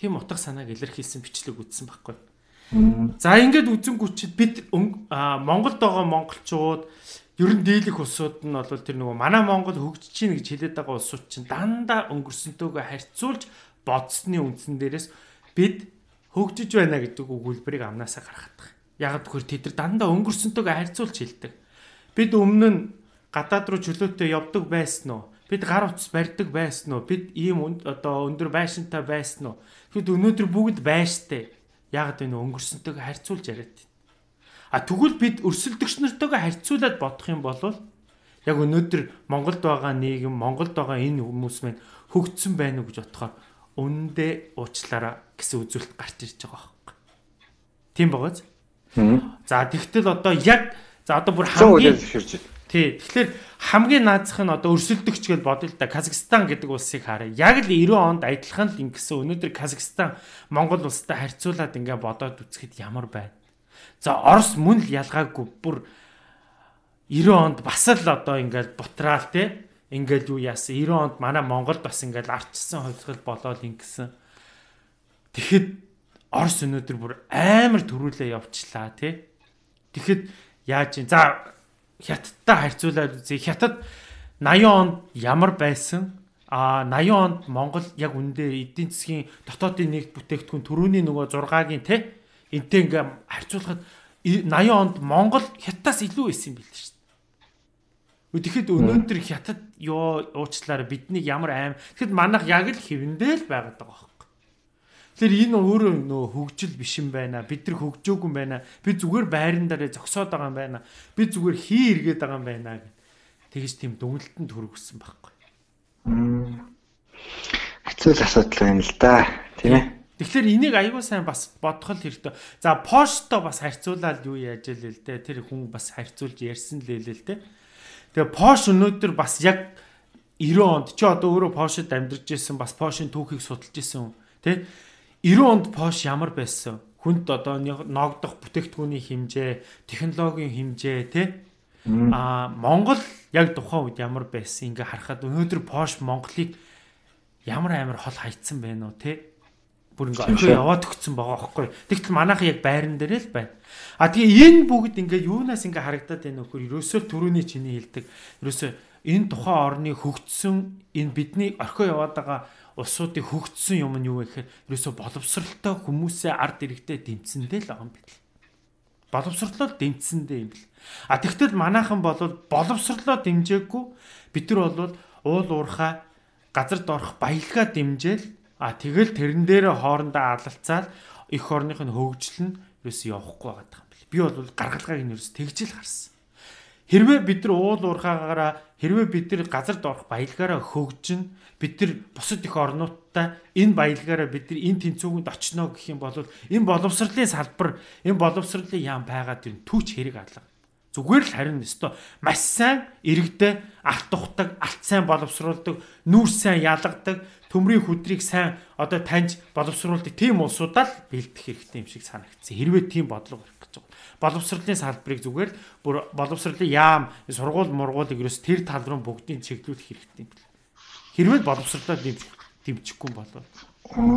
Тийм утга санааг илэрхийлсэн бичлэг үзсэн байхгүй. За ингээд үзэнгүүчид бид Монголд байгаа монголчууд ер нь дийлэх улсууд нь бол тэр нөгөө манай Монгол хөгжиж чинь гэж хэлээд байгаа улсууд чинь дандаа өнгөрсөнтэйгөө харьцуулж бодсны үндсэн дээрээс бид хөгжиж байна гэдэг өгүүлбэрийг амнаасаа гаргаад байгаа. Яг тэгэхээр тэд нар дандаа өнгөрсөнтэйгээ харьцуулж хэлдэг. Бид өмнө нь гадаад руу чөлөөтэй явдаг байсан уу? Бид гар утас барьдаг байсан уу? Бид ийм одоо өндөр байшинтай байсан уу? Тэгэд өнөөдөр бүгд байштай. Яг энэ өнгөрсөнтэйгээ харьцуулж яриад. А тэгвэл бид өрсөлдөгч нартайгаа харьцуулаад бодох юм бол яг өнөөдөр Монголд байгаа нийгэм, Монголд байгаа энэ хүмүүс маань хөгжсөн байна уу гэж бодохоор үнэндээ уучлаараа гэсэн үзүүлэлт гарч ирж байгаа байхгүй. Тийм багаз. За тэгтэл одоо яг за одоо бүр хамгийн Тий. Тэгэхээр хамгийн наазах нь одоо өрсөлдөгч гэж бодъё л да. Казахстан гэдэг улсыг харъя. Яг л 90 онд адилхан л ингэсэн өнөөдөр Казахстан Монгол улстай харьцуулаад ингээ бодоод үзэхэд ямар байна. За Орос мөн л ялгаагүй бүр 90 онд бас л одоо ингээл бутраал те ингээл юу яасан 90 онд манай Монголд бас ингээл арчсан хувьсгал болоод ингэсэн. Тэгэхэд Орос өнөөдөр бүр амар төрүүлээ явчлаа тий. Тэгэхэд яаж юм за хятадтай харьцуулаад үзье. Хятад 80 онд ямар байсан? А 80 онд Монгол яг үндэ эдийн засгийн дотоодын нийт бүтээгдэхүүн төрөүний нөгөө 6-гийн те энтэй ингээм харьцуулахад 80 онд Монгол хятадаас илүү байсан юм билээ шүү дээ. Тэгэхэд өнөөдөр хятад ёо уучлаарай бидний ямар аим. Тэгэхэд манайх яг л хэвэндээ л байгаад байгаа Тэгэхээр энэ өөрөө нөө хөгжил биш юм байна. Бид нар хөгжөөгүй юм байна. Би зүгээр байран дээр зогсоод байгаа юм байна. Би зүгээр хий эргээд байгаа юм байна гэд. Тэгэж тийм дүнэлтэн төрөгсөн байхгүй. Хэцүү л асуудал байна л да. Тийм ээ. Тэгэхээр энийг аюул сайн бас бодох л хэрэгтэй. За Porsche-то бас харьцуулаад юу яаж л л дээ. Тэр хүн бас харьцуулж ярьсан л л л дээ. Тэгээ Porsche өнөөдөр бас яг 90 онд чи одоо өөрөө Porsche-д амьдарч ирсэн бас Porsche-ийн түүхийг судалж ирсэн. Тэ 90 онд Porsche ямар байсан? Хүнд одоо ногдох бүтээгдэхүүний хэмжээ, технологийн хэмжээ тий А Монгол яг тухайн үед ямар байсан ингээ харахад өнөөдөр Porsche Монголыг ямар амар хол хайцсан бэ нөө тий бүр ингээ орхио яваад өгсөн байгаа байхгүй. Тэгтэл манайх яг байран дээр л байна. А тэгээ энэ бүгд ингээ юунаас ингээ харагдаад байна нөхөр ерөөсөө төрөний чиний хэлдэг. Ерөөсөө энэ тухайн орны хөгжсөн энэ бидний орхио яваад байгаа улсуудыг хөгжсөн юм нь юу вэ гэхээр ерөөсө боловсралтай хүмүүсээ ард иргэдэд дэмцэндээ л юм бэл. Боловсрлол дэмцэндээ юм бэл. А тэгтэл манайхан бол боловсрлоо дэмжээгүй бид нар бол уул уурхаа газар доорх баялгаа дэмжээл а тэгэл тэрэн дээр хоорондоо алалцаад эх орных нь хөгжил нь ерөөсө явахгүй байгаа юм бэл. Би бол гаргалгааг нь ерөөсө тэгжил харсан. Хэрвээ бид нар уул уурхаагаараа хэрвээ бид нар газар доорх баялгаараа хөгжин бид нар бусад их орнуудтай энэ баялгаараа бид нар энэ тэнцүүгэнд очно гэх юм бол энэ боловсролын салбар энэ боловсролын яам байгаад юм түүч хэрэг алга. Зүгээр л харин өстой маш сайн иргэдээ алт тухдаг, алт сайн боловсруулдаг, нүүрс сайн ялгадаг, төмрийн хүдрийг сайн одоо таньж боловсруулдаг тийм улсуудаа л бэлдэх хэрэгтэй юм шиг санагдсан. Хэрвээ тийм бодлого боловсролын салбарыг зүгээр бүр боловсролын яам сургууль мургуулыг ерөөс тэр тал руу бүгдийг чиглүүлэх хэрэгтэй юм. Хэрвээ боловсролоо дэмжихгүй юм бол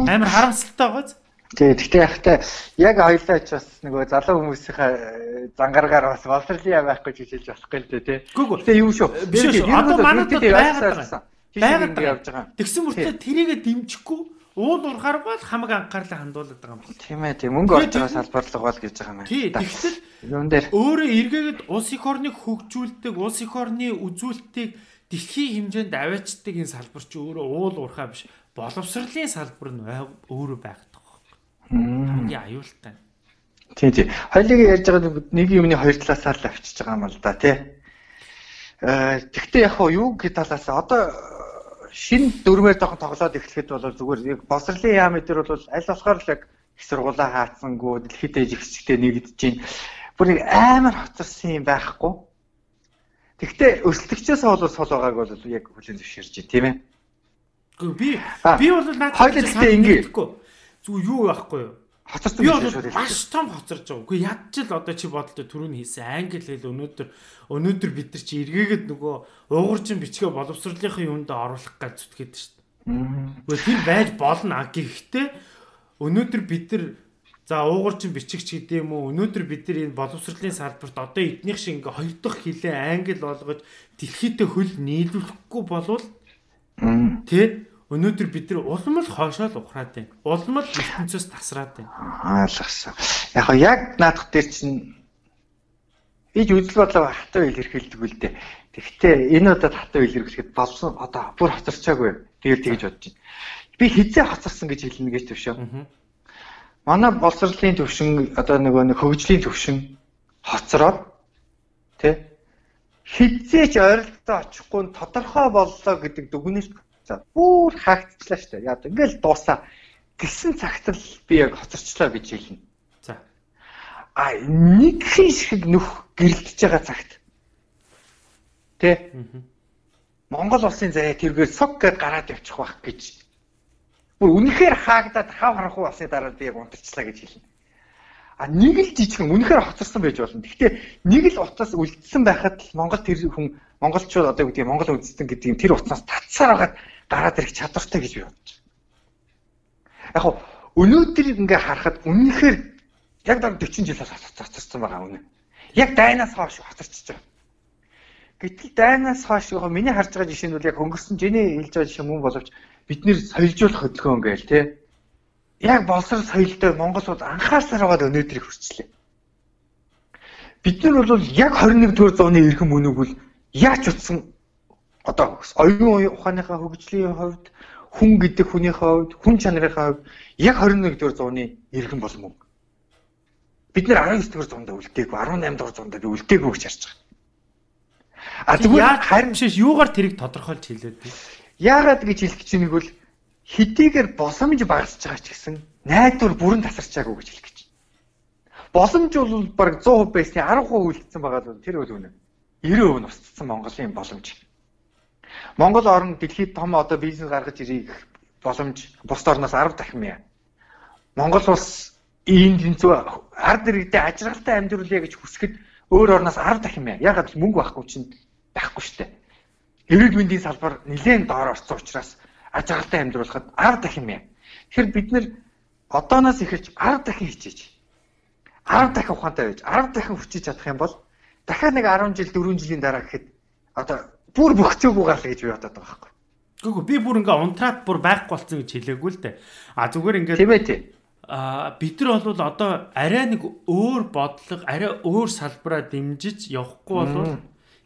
амар харамсалтай байгааз. Тий, гэхдээ яхтай яг хоёлаа ч бас нөгөө залуу хүмүүсийн зангаргаар бас боловсролын яам байхгүй гэж хэлж болохгүй л дээ тий. Гэхдээ юу шүү. Биш шүү. Одоо манайд байгаад байгаа. явж байгаа. Тэгсэн мөртлөө тэрийгэ дэмжихгүй уул урахаар бол хамаг анхаарлаа хандуулдаг байгаа юм байна. Тийм ээ тийм мөнгө орж байгаа салбарлаг бол гэж байгаа юм байна. Тий тэгтэл юун дээр өөрөө эргээгээд улс их орныг хөгжүүлдэг улс их орны үзүүлэлтийг дэлхийн хэмжээнд аваачдаг энэ салбар чи өөрөө уул урахаа биш боловсролын салбар нь өөрөө юм. Хамгийн аюултай. Тий тий. Хоёлыг ярьж байгаа нэг юмны хоёр талаасаа л авчиж байгаа юм л да тий. Э тэгтээ яг юу гэдэг талаас одоо шин дөрмээр жоохон тоглоод эхлэхэд бол зүгээр босрлын яам дээр бол аль болохоор л яг их сургуулаа хаацсангүй дэлхийд ээж ихчтэй нэгдэж чинь бүр нэг амар хоцорсон юм байхгүй. Тэгвэл өсөлтөгчөөс бол сол байгааг бол яг хүлэн зөвшөөрч тийм ээ. Гэхдээ би би бол надад хоёул тэгтээ ингэхгүй. Зүг юу байхгүй юу? хоцорсон биш шүү дээ. Маш том хоцорж байгаа. Үгүй ядч л одоо чи бодлоо түрүүний хийсэн англи хэл өнөөдөр өнөөдөр бид нар чи эргээгээд нөгөө уугуурчин бичгээ боловсруулалтын юунд оруулах гэж зүтгээд шүү дээ. Үгүй тэр байж болно а гэхдээ өнөөдөр бид нар за уугуурчин бичигч гэдэг юм уу өнөөдөр бид нар энэ боловсруулалтын салбарт одоо эднийх шиг ингээ хоёр дахь хилээ англи болгож дэлхийдээ хөл нийлүүлэхгүй болвол тий Өнөөдөр бид нар улам л хоошоо л ухраад байна. Улам л ертөнцөөс тасраад байна. Ойлгосон. Яг яг наадах дээр чинь иж үзэл бодлоо хатуу илэрхийлдэг үл дээ. Тэгэхдээ энэ удаад хатуу илэрхийлэхэд болсон одоо бүр хоцорчаагүй. Тэгэл тэгж бодож байна. Би хизээ хоцорсон гэж хэлнэ гэж төвшөө манай боловсролын төвшин одоо нөгөө нэг хөгжлийн төвшин хоцроод тий хизээч ойролцоо очихгүй тодорхой боллоо гэдэг дүгнэлт за бүр хаагдчихлаа шүү дээ. Яг ингээл дуусаа гисэн цагт л би яг хоцорчлаа гэж хэлнэ. За. А нэг хийн шиг нөх гэрэлдэж байгаа цагт. Тэ? Монгол улсын заяа тэргээр сог гэд гараад явчих байх гэж Бүр үнэхээр хаагдаад хав харахгүй басны дараа би яг унтарчлаа гэж хэлнэ. А нэг л жижигэн үнэхээр хоцорсон байж болно. Гэхдээ нэг л утас үлдсэн байхад л Монгол тэр хүн монголчууд одоо гэдэг Монгол үндэстэн гэдэг тэр утаснаас татсаар байгаад гараад ирэх чадвартай гэж би бодож байна. Яг өнөөдөр ингээ харахад үнэхээр яг дан 40 жилээс хоцорсон байгаа үнэ. Яг дайнаас хойш хоцорчж байгаа. Гэтэл дайнаас хойш яг миний харж байгаа жишээ нь бол яг хөнгөрсөн жиний хэлж байгаа жишээ мөн боловч бид нэр соёлжуулах хөдөлгөөн гээл тий яг болсор соёлтой Монгол улс анхаарсаар байгаа өнөөдрийг хүрчлээ. Бид нар бол яг 21-р зууны эрхэм үнэг бол яаж утсан одоо оюун ухааныхаа хөгжлийн хувьд хүн гэдэг хүнийхээ хувьд хүн чанарынхаа хувьд яг 21-р зууны эрхэм бол мөнгө. Бид нэр 19-р зуунд үлдээгүй 18-р зуунд үлдээгүй гэж харж байгаа. А зүгээр харин биш юугаар тэрийг тодорхойлж хэлээд бэ? Яагаад гэж хэлэх гэж нэг бол хэдийгээр босомж багасч байгаа ч гэсэн найдвар бүрэн тасарчаагүй гэж хэлэх гэж. Боломж бол баг 100% байсны 10% үлдсэн байгаа л тэр бол үнэ. 90% нь устсан Монголын боломж. Монгол орн дэлхийд том одоо бизнес гаргаж ирэх боломж бусд орноос 10 дахин мя. Монгол улс энд зүү ард иргэдэд ажиргалтай амьдруулъя гэж хүсэхэд өөр орноос 10 дахин мя. Ягаад мөнгө байхгүй чинь байхгүй штэ. Эрүүл мэндийн салбар нэлээд доор орсон учраас аж аргалтай амьдруулахад 10 дахин мя. Тэгэхээр бид нэр одооноос эхэлж 10 дахин хичээж 10 дахин ухаантай байж 10 дахин хүчиж чадах юм бол дахиад нэг 10 жил 4 жилийн дараа гэхэд одоо бүр бөхцөөгөө гал гэж би бодоод байгаа байхгүй. Гүг би бүр ингээ унтраад бүр байхгүй болсон гэж хэлээгүй л дээ. А зүгээр ингээ Тийм ээ тий. А бид нар бол одоо арай нэг өөр бодлого, арай өөр салбараа дэмжиж явахгүй бол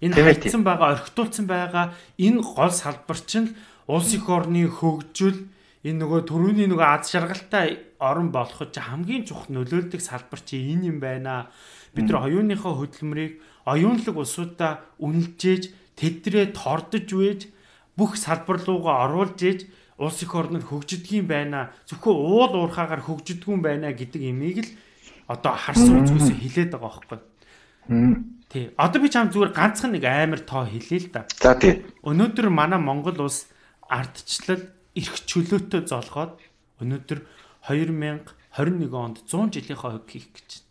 энэ хайцсан байгаа, орхитуулсан байгаа энэ гол салбар чинь улс их орны хөгжил энэ нөгөө төрөүний нөгөө аз жаргалтай орн болоход хамгийн чухал нөлөөлдөг салбар чи энэ юм байна. Бид нар оюуныхаа хөдөлмөрийг оюунлаг улсуудаа үнэлжээж тэдрээ тордож вэж бүх салбар руугаа оруулж ээж улс их орнод хөгжидгийм байна. Зөвхөн уул уурхаагаар хөгжидгүүн байна гэдэг имийг л одоо харсан үзгээс хилээд байгаа байхгүй. Тий. Одоо би чам зүгээр ганцхан нэг амар тоо хэлээ л да. За тий. Өнөөдөр манай Монгол улс ардчлал эрх чөлөөтэй золгоод өнөөдөр 2021 онд 100 жилийнхаа хувь хийх гэж.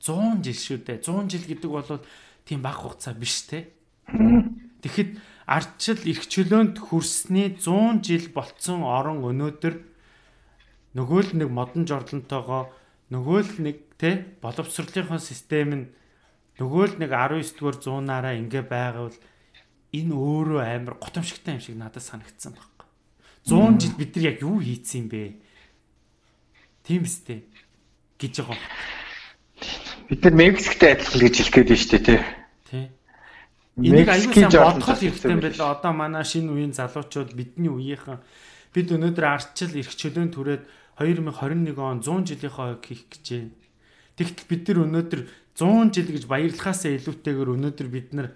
100 жил шүү дээ. 100 жил гэдэг бол тийм бага хугацаа биш те. Тэгэхэд ардчил эрх чөлөөнд хүрсний 100 жил болцсон орон өнөөдөр нөгөө л нэг модон жорлонтойгоо нөгөө л нэг те боловсролынхон систем нь нөгөө л нэг 19 дугаар зуунаараа ингэ байгаад энэ өөрөө амар гутамшигтай юм шиг надад санагдсан баг. 100 жил бид нар яг юу хийцэн юм бэ? Тийм үстэй гэж байгаа. Бид нар Мексиктэй адилхан гэж хэлэх гээд байна шүү дээ, тий. Энийг аюул сан бодхол хэрэгтэй юм байна. Одоо манай шинэ үеийн залуучууд бидний үеийнхэн бид өнөөдөр арчил эрх чөлөөнд түрээд 2021 он 100 жилийнхаа хийх гэж байна. Тэгтэл бид нар өнөөдөр 100 жил гэж баярлахаасаа илүүтэйгээр өнөөдөр бид нар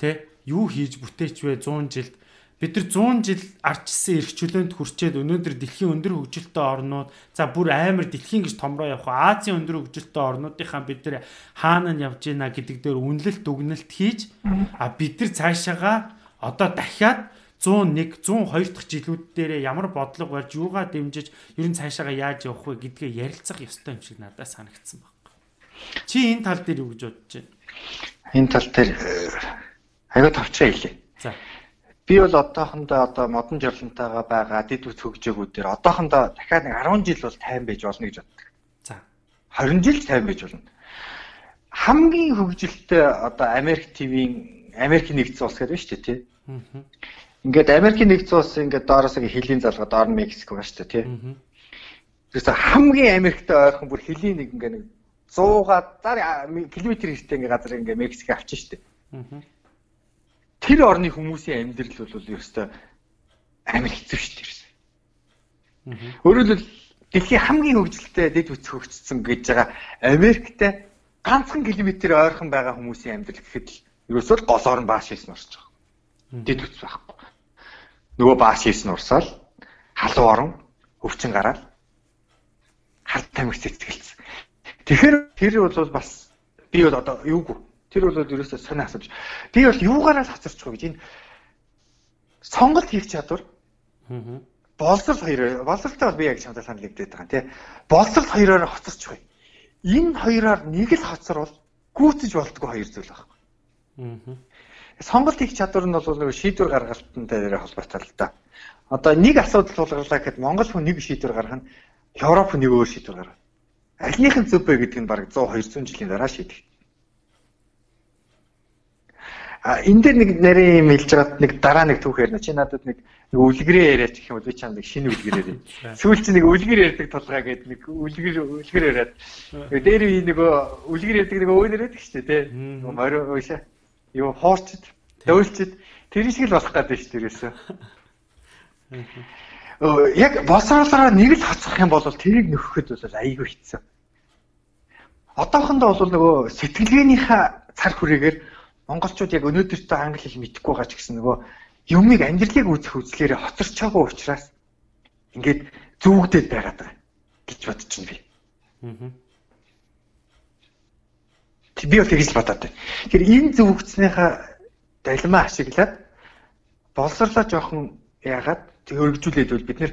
тий юу хийж бүтээч вэ 100 жилд бид нар 100 жил арчсан эрх чөлөөнд хүрчээд өнөөдөр дэлхийн өндөр хөгжилтэй орнууд за бүр амар дэлхийн гэж томроо явах Азийн өндөр хөгжилтэй орнуудынхаа бид нар хаана нь явж гинэ гэдэг дээр үнэлэлт дүгнэлт хийж а бид нар цаашаага одоо дахиад 101 102 дахь жилүүд дээр ямар бодлого барьж юугаа дэмжиж ер нь цаашаага яаж явах вэ гэдгээ ярилцах ёстой юм шиг надад санагдсан байна. Чи энэ тал дээр юу гэж бодож байна? Энэ тал дээр аяга товчоо хэлээ. За. Би бол одоохондоо одоо модон жорлонтойгоо байгаа дэд үс хөгжөөгүүд дээр одоохондоо дахиад нэг 10 жил бол тайван байж болно гэж боддог. За. 20 жил тайван байж болно. Хамгийн хөгжилтэй одоо Америк ТV-ийн Америкийн нэгдсэн улс гэдэг нь шүү дээ тий. Ингээд Америкийн нэгдсэн улс ингээд доороос ингээ хилийн залгаа доор нь Мексик байгаа шүү дээ тий. Тэрээс хамгийн Америктэй ойрхон бүр хилийн нэг ингээ нэг 100-га зар км эрттэй ингээ газар ингээ Мексик авчин штэ. Тэр орны хүмүүсийн амьдрал бол ерөөсөө амар хэцүү штэ ерөөсөө. Өөрөөр хэлбэл дэлхийн хамгийн хөгжилтэй дэд үтс хөгжсөн гэж байгаа Америктэй ганцхан километр ойрхон байгаа хүмүүсийн амьдрал гэхэд л ерөөсөө л гол орн бааш хийсэн орж байгаа. Дэд үтс байхгүй. Нөгөө бааш хийсэн урсаал халуун орон өвчин гараад хард тамхи цэцгэлсэн. Тэгэхээр тэр бол бас би бол одоо юугүй. Тэр бол ерөөсөө сонио асууж. Би бол юугаараа л хацарчих вэ гэж энэ сонголт хийх чадвар. Аа. Боловсрол хоёр боловсролтой бол би яг чамтай санал нэгдээд байгаа тийм. Боловсрол хоёроор хоцорч бай. Энэ хоёроор нэг л хоцор бол гүйцэж болдгоо хоёр зүйл байхгүй. Аа. Сонголт хийх чадвар нь бол нэг шийдвэр гаргалтантай дээр холбоотой л да. Одоо нэг асуудал тулгарлаа гэхэд Монгол хүн нэг шийдвэр гаргах нь Европ нэг өөр шийдвэр гаргана. Альнийх нь зөв бэ гэдэг нь бараг 100 200 жилийн дараа шийдэх. А энэ дээр нэг нарийн юм хэлж байгаад нэг дараа нэг түүх ярина. Чи надад нэг нэг үлгэрээ яриач гэх юм бол би чам нэг шинэ үлгэр яриа. Сүүл чи нэг үлгэр ярьдаг тулгаа гэдэг нэг үлгэр үлгэр яриад. Дээр би нөгөө үлгэр ярьдаг нэг өөр яриад шүү дээ тий. Морь ууша. Юу хоорчд, дөөлчд тэр шиг л болох гэдэг шүү дээ ерөөсөө яг босроолороо нэг л хацах юм бол тэрийг нөхөхөд бол айгүй хэцүү. Одоохондоо бол нөгөө сэтгэлгээнийхээ цар хүрээгээр монголчууд яг өнөөдөртөө англи хэл мэдэхгүй байгаа ч гэсэн нөгөө юмыг амьдралыг үүсэх үзлээрээ хоцорчоогүй учраас ингээд зүгдээд байгаад байгаа гэж байна би. Аа. Би бол тэгж л бодоод байна. Тэгэхээр энэ зүгдснийхаа далимаа ашиглаад боловсрлоо жоохон яагаад хөргөжүүлээд бол бид нэр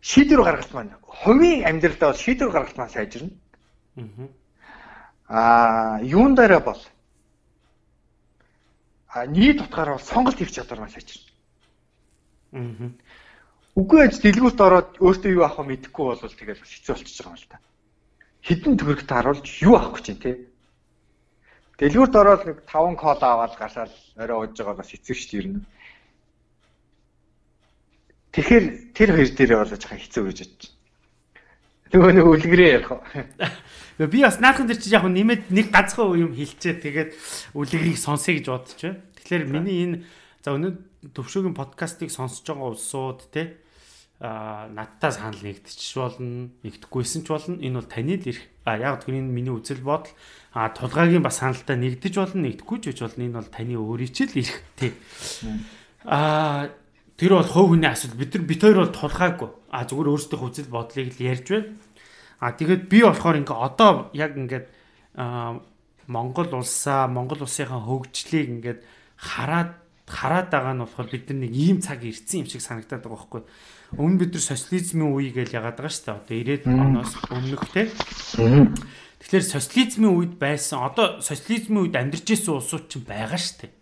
шийдвэр гаргалт маань хувийн амьдралдаа бол шийдвэр гаргалт маань сайжирна. Аа юун дээр бол а нийт утгаараа бол сонголт хийх чадвар маань сайжирна. Аа. Үгүй аж дэлгүүрт ороод өөртөө юу авах вэ мэдэхгүй бол тэгэл хэцүү болчихж байгаа юм л та. Хідэн төгрөгт харуулж юу авах гэж байна те. Дэлгүүрт ороод нэг 5 кола аваад гашаал орой ууж байгаа бас хэцүү шүү дээ ер нь. Тэгэхээр тэр хоёр дээрээ болоо жоохон хэцүү гэж бодож. Нөгөө нэг үлгэрээ ярих. Би бас наадхан дээр чи яг нэмээд нэг ганцхан юм хэлчээ тэгээд үлгэрийг сонсъё гэж бодож байна. Тэгэхээр миний энэ за өнөө төвшөөгийн подкастыг сонсож байгаа улсууд те надтай санал нэгдчих болно нэгдэхгүйсэн ч болно энэ бол таны л ирэх а яг тэр энэ миний үзэл бодол а тулгаагийн бас саналтай нэгдэж болно нэгдэхгүй ч гэж болно энэ бол таны өөрийн ч л ирэх тий а Тэр бол хувь хүний асуудал. Бид нар бит хоёр бол тулхаагүй. А зүгээр өөрсдийнхөө үзэл бодлыг л ярьж байна. А тэгээд би болохоор ингээ одоо яг ингээд Монгол улсаа, Монгол улсынхаа хөгжлийг ингээд хараад хараад байгаа нь болохоор бид нар нэг ийм цаг ирсэн юм шиг санагдаад байгаа байхгүй. Өмнө бид нар социализмын үе гэж яагаад байгаа шүү дээ. Одоо 90-ад оноос өмнөх те. Тэгэхээр социализмын үед байсан одоо социализмын үед амьдарч ирсэн улсууд ч байгаа шүү дээ.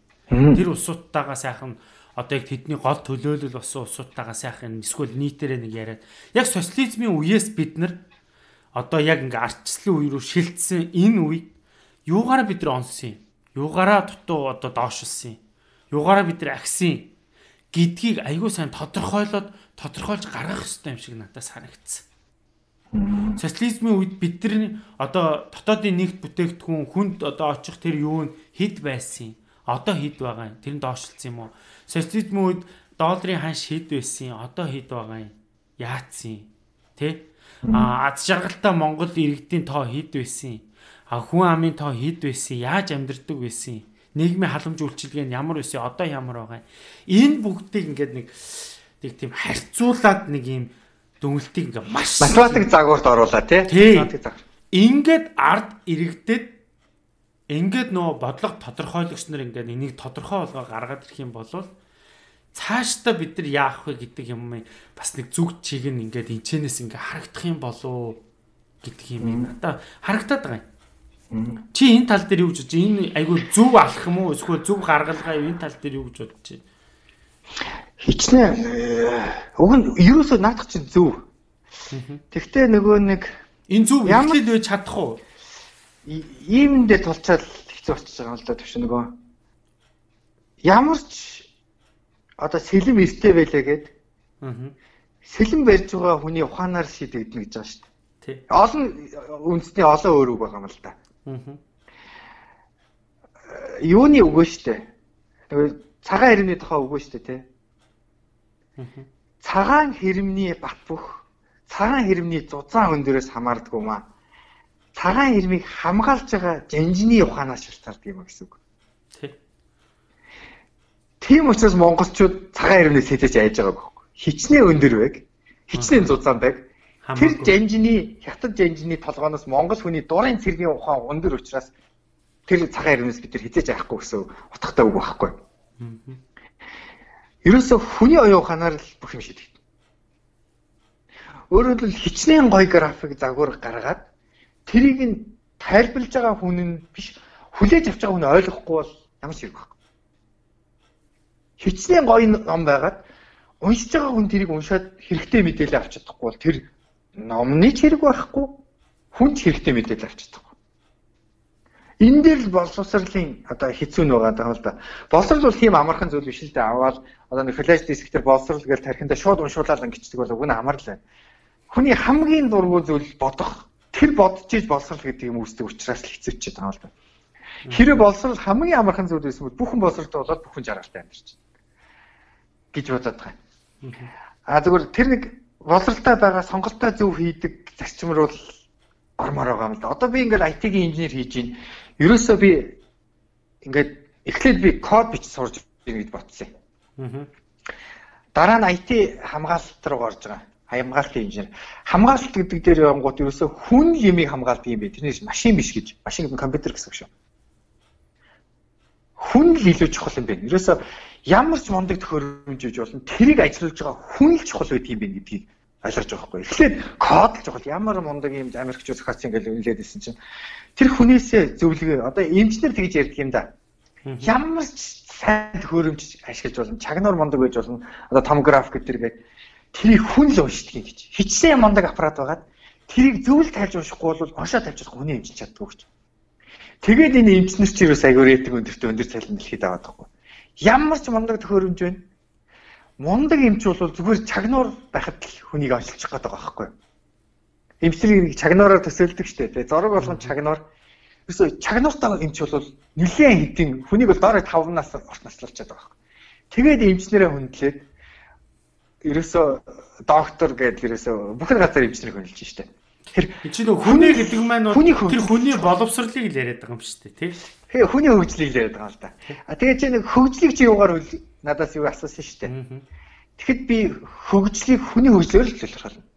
Тэр улсуудтайгаа сайхан одоо яг тэдний гол төлөөлөл болсон улсуудтайгаа сайхан эсвэл нийтээрээ нэг яриад. Яг социализмын үеэс бид нар одоо яг ингээ ардчлалын үе рүү шилжсэн энэ үе юугаараа бид нар онсон юм? Юугаараа дутуу одоо доошилсан юм? Юугаараа бид нар агсан гэдгийг айгүй сайн тодорхойлоод тодорхойлж гаргах хэрэгтэй юм шиг надад санагдсан. Социализмын үед бидний одоо дотоодын нэгт бүтээгдэхүүн хүнд одоо очих тэр юу нь хэд байсан юм? Одоо хэд байгаа юм? Тэр нь доошлцсон юм уу? Социализмын үед долларын ханш хэд байсан одоо хэд байгаа юм? Яатсан тий? А аз жаргалтай Монгол иргэдийн тоо хэд байсан? А хүн амын тоо хэд байсан? Яаж амьдардаг байсан? Нийгмийн халамж үйлчилгээ нь ямар байсан? Одоо ямар байгаа юм? Энэ бүгдийг ингээд нэг нэг тийм харьцуулаад нэг юм дүнэлтийг ингээ маш математик загварт оруулаа тий. Ингээд ард иргэдэд ингээд нөө бодлого тодорхойлогч нар ингээд энийг тодорхой болгоо гаргаад ирэх юм бол цаашдаа бид нар яах вэ гэдэг юм бас нэг зүг чиг нь ингээд энчнээс ингээд харагдах юм болоо гэдэг юм надаа харагдаад байгаа юм. Чи энэ тал дээр юу гэж бодож энэ айгүй зөв алах юм уу? Эсвэл зөв гаргалгаа энэ тал дээр юу гэж бодож байна? Хичнээн уг нь ерөөсөө наадах чинь зөв. Тэгтээ нөгөө нэг энэ зөв ихлэд байж чадах уу? Иймэндээ тулчаад хэцүү болчихж байгаа юм л да төвш нөгөө ямар ч одоо сэлэм эрттэй байлаа гэд. Сэлэм барьж байгаа хүний ухаанаар шийдэгдэнэ гэж байгаа шүү дээ. Олон үндэсний олон өөр үг байгаа юм л да. Юуны үгөө штэ. Тэгээ цагаан хэрэмний тухай үгөө штэ тий. Аа. Цагаан хэрэмний бат бөх цагаан хэрэмний зузаан өндөрөөс хамаардгүй маа. Цагаан хэрмийг хамгаалж байгаа жанжины ухаанаас шалтгаалдаг юм гэсэн үг. Тий. Тийм учраас монголчууд цагаан хэрмнээс хэтэж айж байгаа байхгүй. Хичнээн өндөр байг. Хичнээн зузаан байг. Тэр жанжины хятад жанжины толгооноос монгол хүний дурын цэргийн ухаан өндөр учраас тэр цагаан хэрмнээс бид нар хитэж авахгүй гэсэн утгатай үг байхгүй. Ерөөсө хүний оюун ухаанаар л бүх юм шийдэгдэнэ. Өөрөөр хэлбэл хичнээн гоё график загвар гаргаад тэрийг нь тайлбарлаж байгаа хүн нь биш хүлээж авч байгаа хүн ойлгохгүй бол ямар ч хэрэг байхгүй. Хичнээн гоё ном байгаад уншиж байгаа хүн тэрийг уншаад хэрэгтэй мэдээлэл авч чадахгүй бол тэр номны ч хэрэг байхгүй хүн ч хэрэгтэй мэдээлэл авч чадахгүй. Энэ дээр л боловсролын одоо хэцүү нь байгаа даа л да. Боловсрол бол тийм амархан зүйл биш л дээ. Аваад одоо нэг флаш дискээр боловсрол гэж тархиндаа шууд уншуулаад ингэдэг бол үгүй амар л байна. Хүний хамгийн дургүй зүйл бодох. Тэр бодож иж боловсрол гэдэг юм үүсдэг учраас л хэцүүч байгаа л да. Хэрэв боловсрол хамгийн амархан зүйл байсан бол бүхэн боловсролтой болоод бүхэн жаргалтай амьдарч гэж бодоод байгаа. А зүгээр тэр нэг боловсралтай байгаа сонголтоо зөв хийдэг зарчим руу ормоор байгаа юм л да. Одоо би ингээд IT-ийн инженер хийж байна. Ерөөсөө би ингээд эхлээд би код бич сурж байна гэж бодсон юм. Дараа нь IT хамгаалалт руу орж байгаа. Хамгаалтын инженер. Хамгаалалт гэдэг дээр явангууд ерөөсөө хүн юмыг хамгаалдаг юм бэ. Тэрнээс машин биш гэж. Машин гэдэг нь компьютер гэсэн үг шүү. Хүн л илүү чухал юм байна. Ерөөсөө ямар ч мундаг төхөөрөмж үж болно. Тэрийг ажиллуулж байгаа хүн л чухал байт юм байна гэдгийг ойлгож байгаа байхгүй. Эхлээд код л чухал. Ямар мундаг юм Америкчууд зохиоц ингээл үнэлээд исэн чинь тэр хүнээсээ зөвлөгөө одоо инженер тэгж ярьдаг юм да. Ямар ч сайн төхөөрөмж ашиглаж болно. Чагнаар мундаг байж болно. Одоо томограф гэдэг тэрийг хүн л уншдаг юм гэж. Хичнээн мундаг аппарат байгаад тэрийг зөвл тайлж уншихгүй бол хошоо тавьж чадах хүний эмчилж чаддгүй гэж. Тэгээд энэ эмчнэр чи юу аягүй рейтинг өндөртөө өндөр цалин дэлхийд аваад байгаа. Ямар ч мундаг төхөөрөмж байна. Мундаг эмч бол зүгээр чагнуур байхад л хүнийг онцолчих гээд байгаа байхгүй? Эмчрийг чагнуураар төсөөлдөг штэ. Тэгээ зураг болгон чагнуур. Ерөөсө чагнууртай эмч бол нэлээд хэдийн хүнийг бол доороо 5 нас орт наслуулчихад байгаа. Тэгээд эмчнэрээ хүндлээд ерөөсө доктор гэдэг ерөөсө бүх газар эмчнэрийг хүнэлж штэ. Тэр чи нөх хүнээ гэдэг маань тэр хүний боловсрлыг л яриад байгаа юм дээ тий. Тэгээ хүний хөгжлийг л яриад байгаа л да. А тэгээ чи нэг хөгжлийг чи юугаар надаас юу асуусан дээ. Тэгэхэд би хөгжлийг хүний хөгжлөөр л тайлбарлана.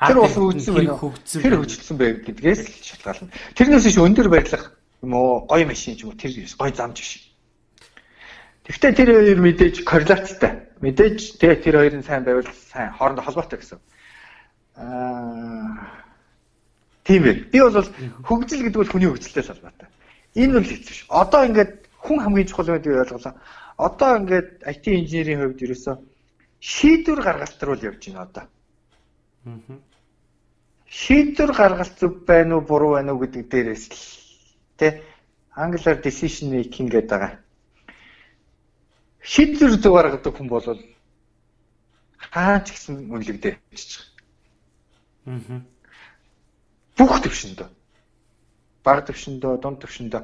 Тэр бас хөгжсөн байх. Тэр хөгжсөн байх гэдгээс л шалтгаална. Тэрнээс ш өндөр барилга юм уу гоё машин ч юм уу тэр гоё замч биш. Тэгвэл тэр хоёр мэдээж коррелацтай. Мэдээж тэгээ тэр хоёрын сайн байвал сайн хоорондоо холбоотой гэсэн. Аа тийм ээ. Би бол хөгжил гэдэг бол хүний хөгжилтэй салбартай. Энэ бол хэцүү ш. Одоо ингээд хүн хамгийн чухал байдгийг ойлголоо. Одоо ингээд IT инженерийн хувьд ерөөсөө шийдвэр гаргалт руу л явж байна одоо. Аа. Шийдвэр гаргалт зөв байна уу, буруу байна уу гэдэг дээрээс л тэ англиар decision making гэдэг байгаа. Шийдвэр зөв гаргадаг хүн бол хаач гэсэн үнэлэгдэж байгаа. Аа. Бүх төвшөндөө. Бага төвшөндөө, дунд төвшөндөө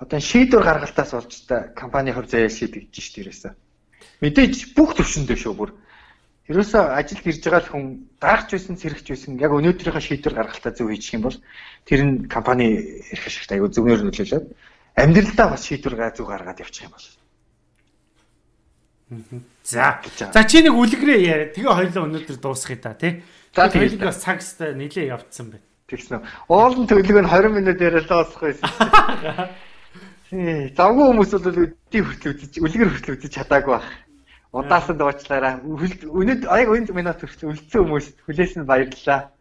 одоо шийдвэр гаргалтаас болж та компани хувь заяа шийдэгдэж дээ ерөөсөө. Мэдээж бүх төвшөндөө шүү бүр. Ерөөсөө ажилд ирж байгаа л хүн дарахч байсан, сэрэгч байсан яг өнөөдрийнхөө шийдвэр гаргалтаа зөв хийчих юм бол тэр нь компани эрх ашигт аягүй зөвнөр нөлөөлөд амьдралдаа бас шийдвэр га зөв гаргаад явчих юм бол. За. За чи нэг үлгэрээ яриа. Тэгээ хоёлоо өнөөдөр дуусгая та тий. За тэгээд бас цагстай нилээ явцсан байна. Тэгсэн үү. Уулын төлөв нь 20 минут яриад дуусгах байсан. <laughs> Завгүй хүмүүс бол өдий хүртэл үзэж, үлгэр хүртэл үзэж чадаагүй байх. Удаасан дуучлаараа. Өнөд аяг өнд минут хүртэл үлдсэн хүмүүс хүлээс нь баярлалаа.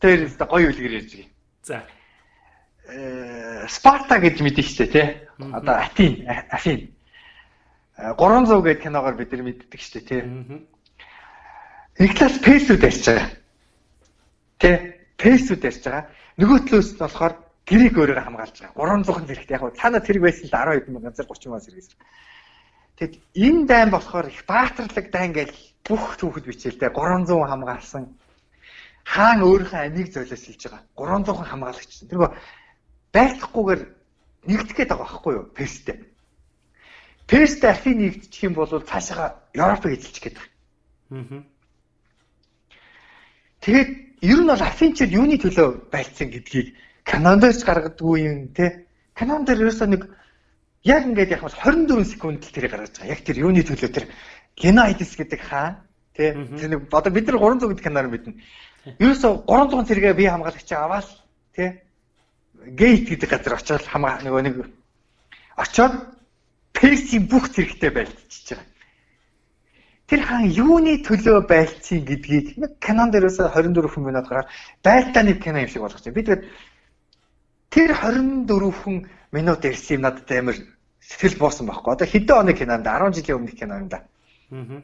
Тэр өстө гоё үлгэр ярьж байгаа. За. Э Спарта гэж мэдээ штэ тий. Одоо Атин, Афин. 300 гэдэг киногоор бид нар мэддэг штэ тий. Никлас Песүүд ярьж байгаа. Тэ пэсүүд ярьж байгаа. Нөгөө төлөөс нь болохоор тэрийг өөрөөр хамгаалж байгаа. 300 зэрэгт яг цаана тэрэг байсан л 10 хэдэн мянган зэрэг 30 мянган зэрэгээс. Тэгэд энэ дайн болохоор их баатарлаг дайн гэж бүх түүхэд бичээлтэй 300 хамгаалсан. хаан өөрийнхөө амийг золиослж байгаа. 300 хамгаалагч. Тэр байлахгүйгээр нэгдэх гээд байгаа байхгүй юу? Перстэй. Перстэй Афин нэгдчих юм бол цаашаа Европыг эзэлчих гээд байгаа. Аа. Тэгээд ер нь бол Афинчууд юуны төлөө байлцсан гэдгийг Канадаас гаргадгүй юм те. Канад дээр ерөөсөө нэг яг ингээд яг бол 24 секунд л тэрийг гаргаж байгаа. Яг тэр юуны төлөө тэр Генайдис гэдэг хаан тий тэр нэг одоо бид нар 300 гэдэг канаар мэднэ. Ерөөсөө 300 зэрэгээ би хамгаалагч аваад тий гейт гэдэг газар очиод хамгаа нөгөө нэг очиод Перси бүх зэрэгтэй байлтчихж байгаа. Тэр хаан юуны төлөө байлцсан гэдгийг нэг канон дээрээс 24 хүн минут гараад байлтаа нэг кино юм шиг болгочих. Би тэгээд тэр 24 хүн минут ирсэн юм надад амар сэтгэл буусан байхгүй. Одоо хэдэн оны кинонд 10 жилийн өмнөх кино юм да. Аа.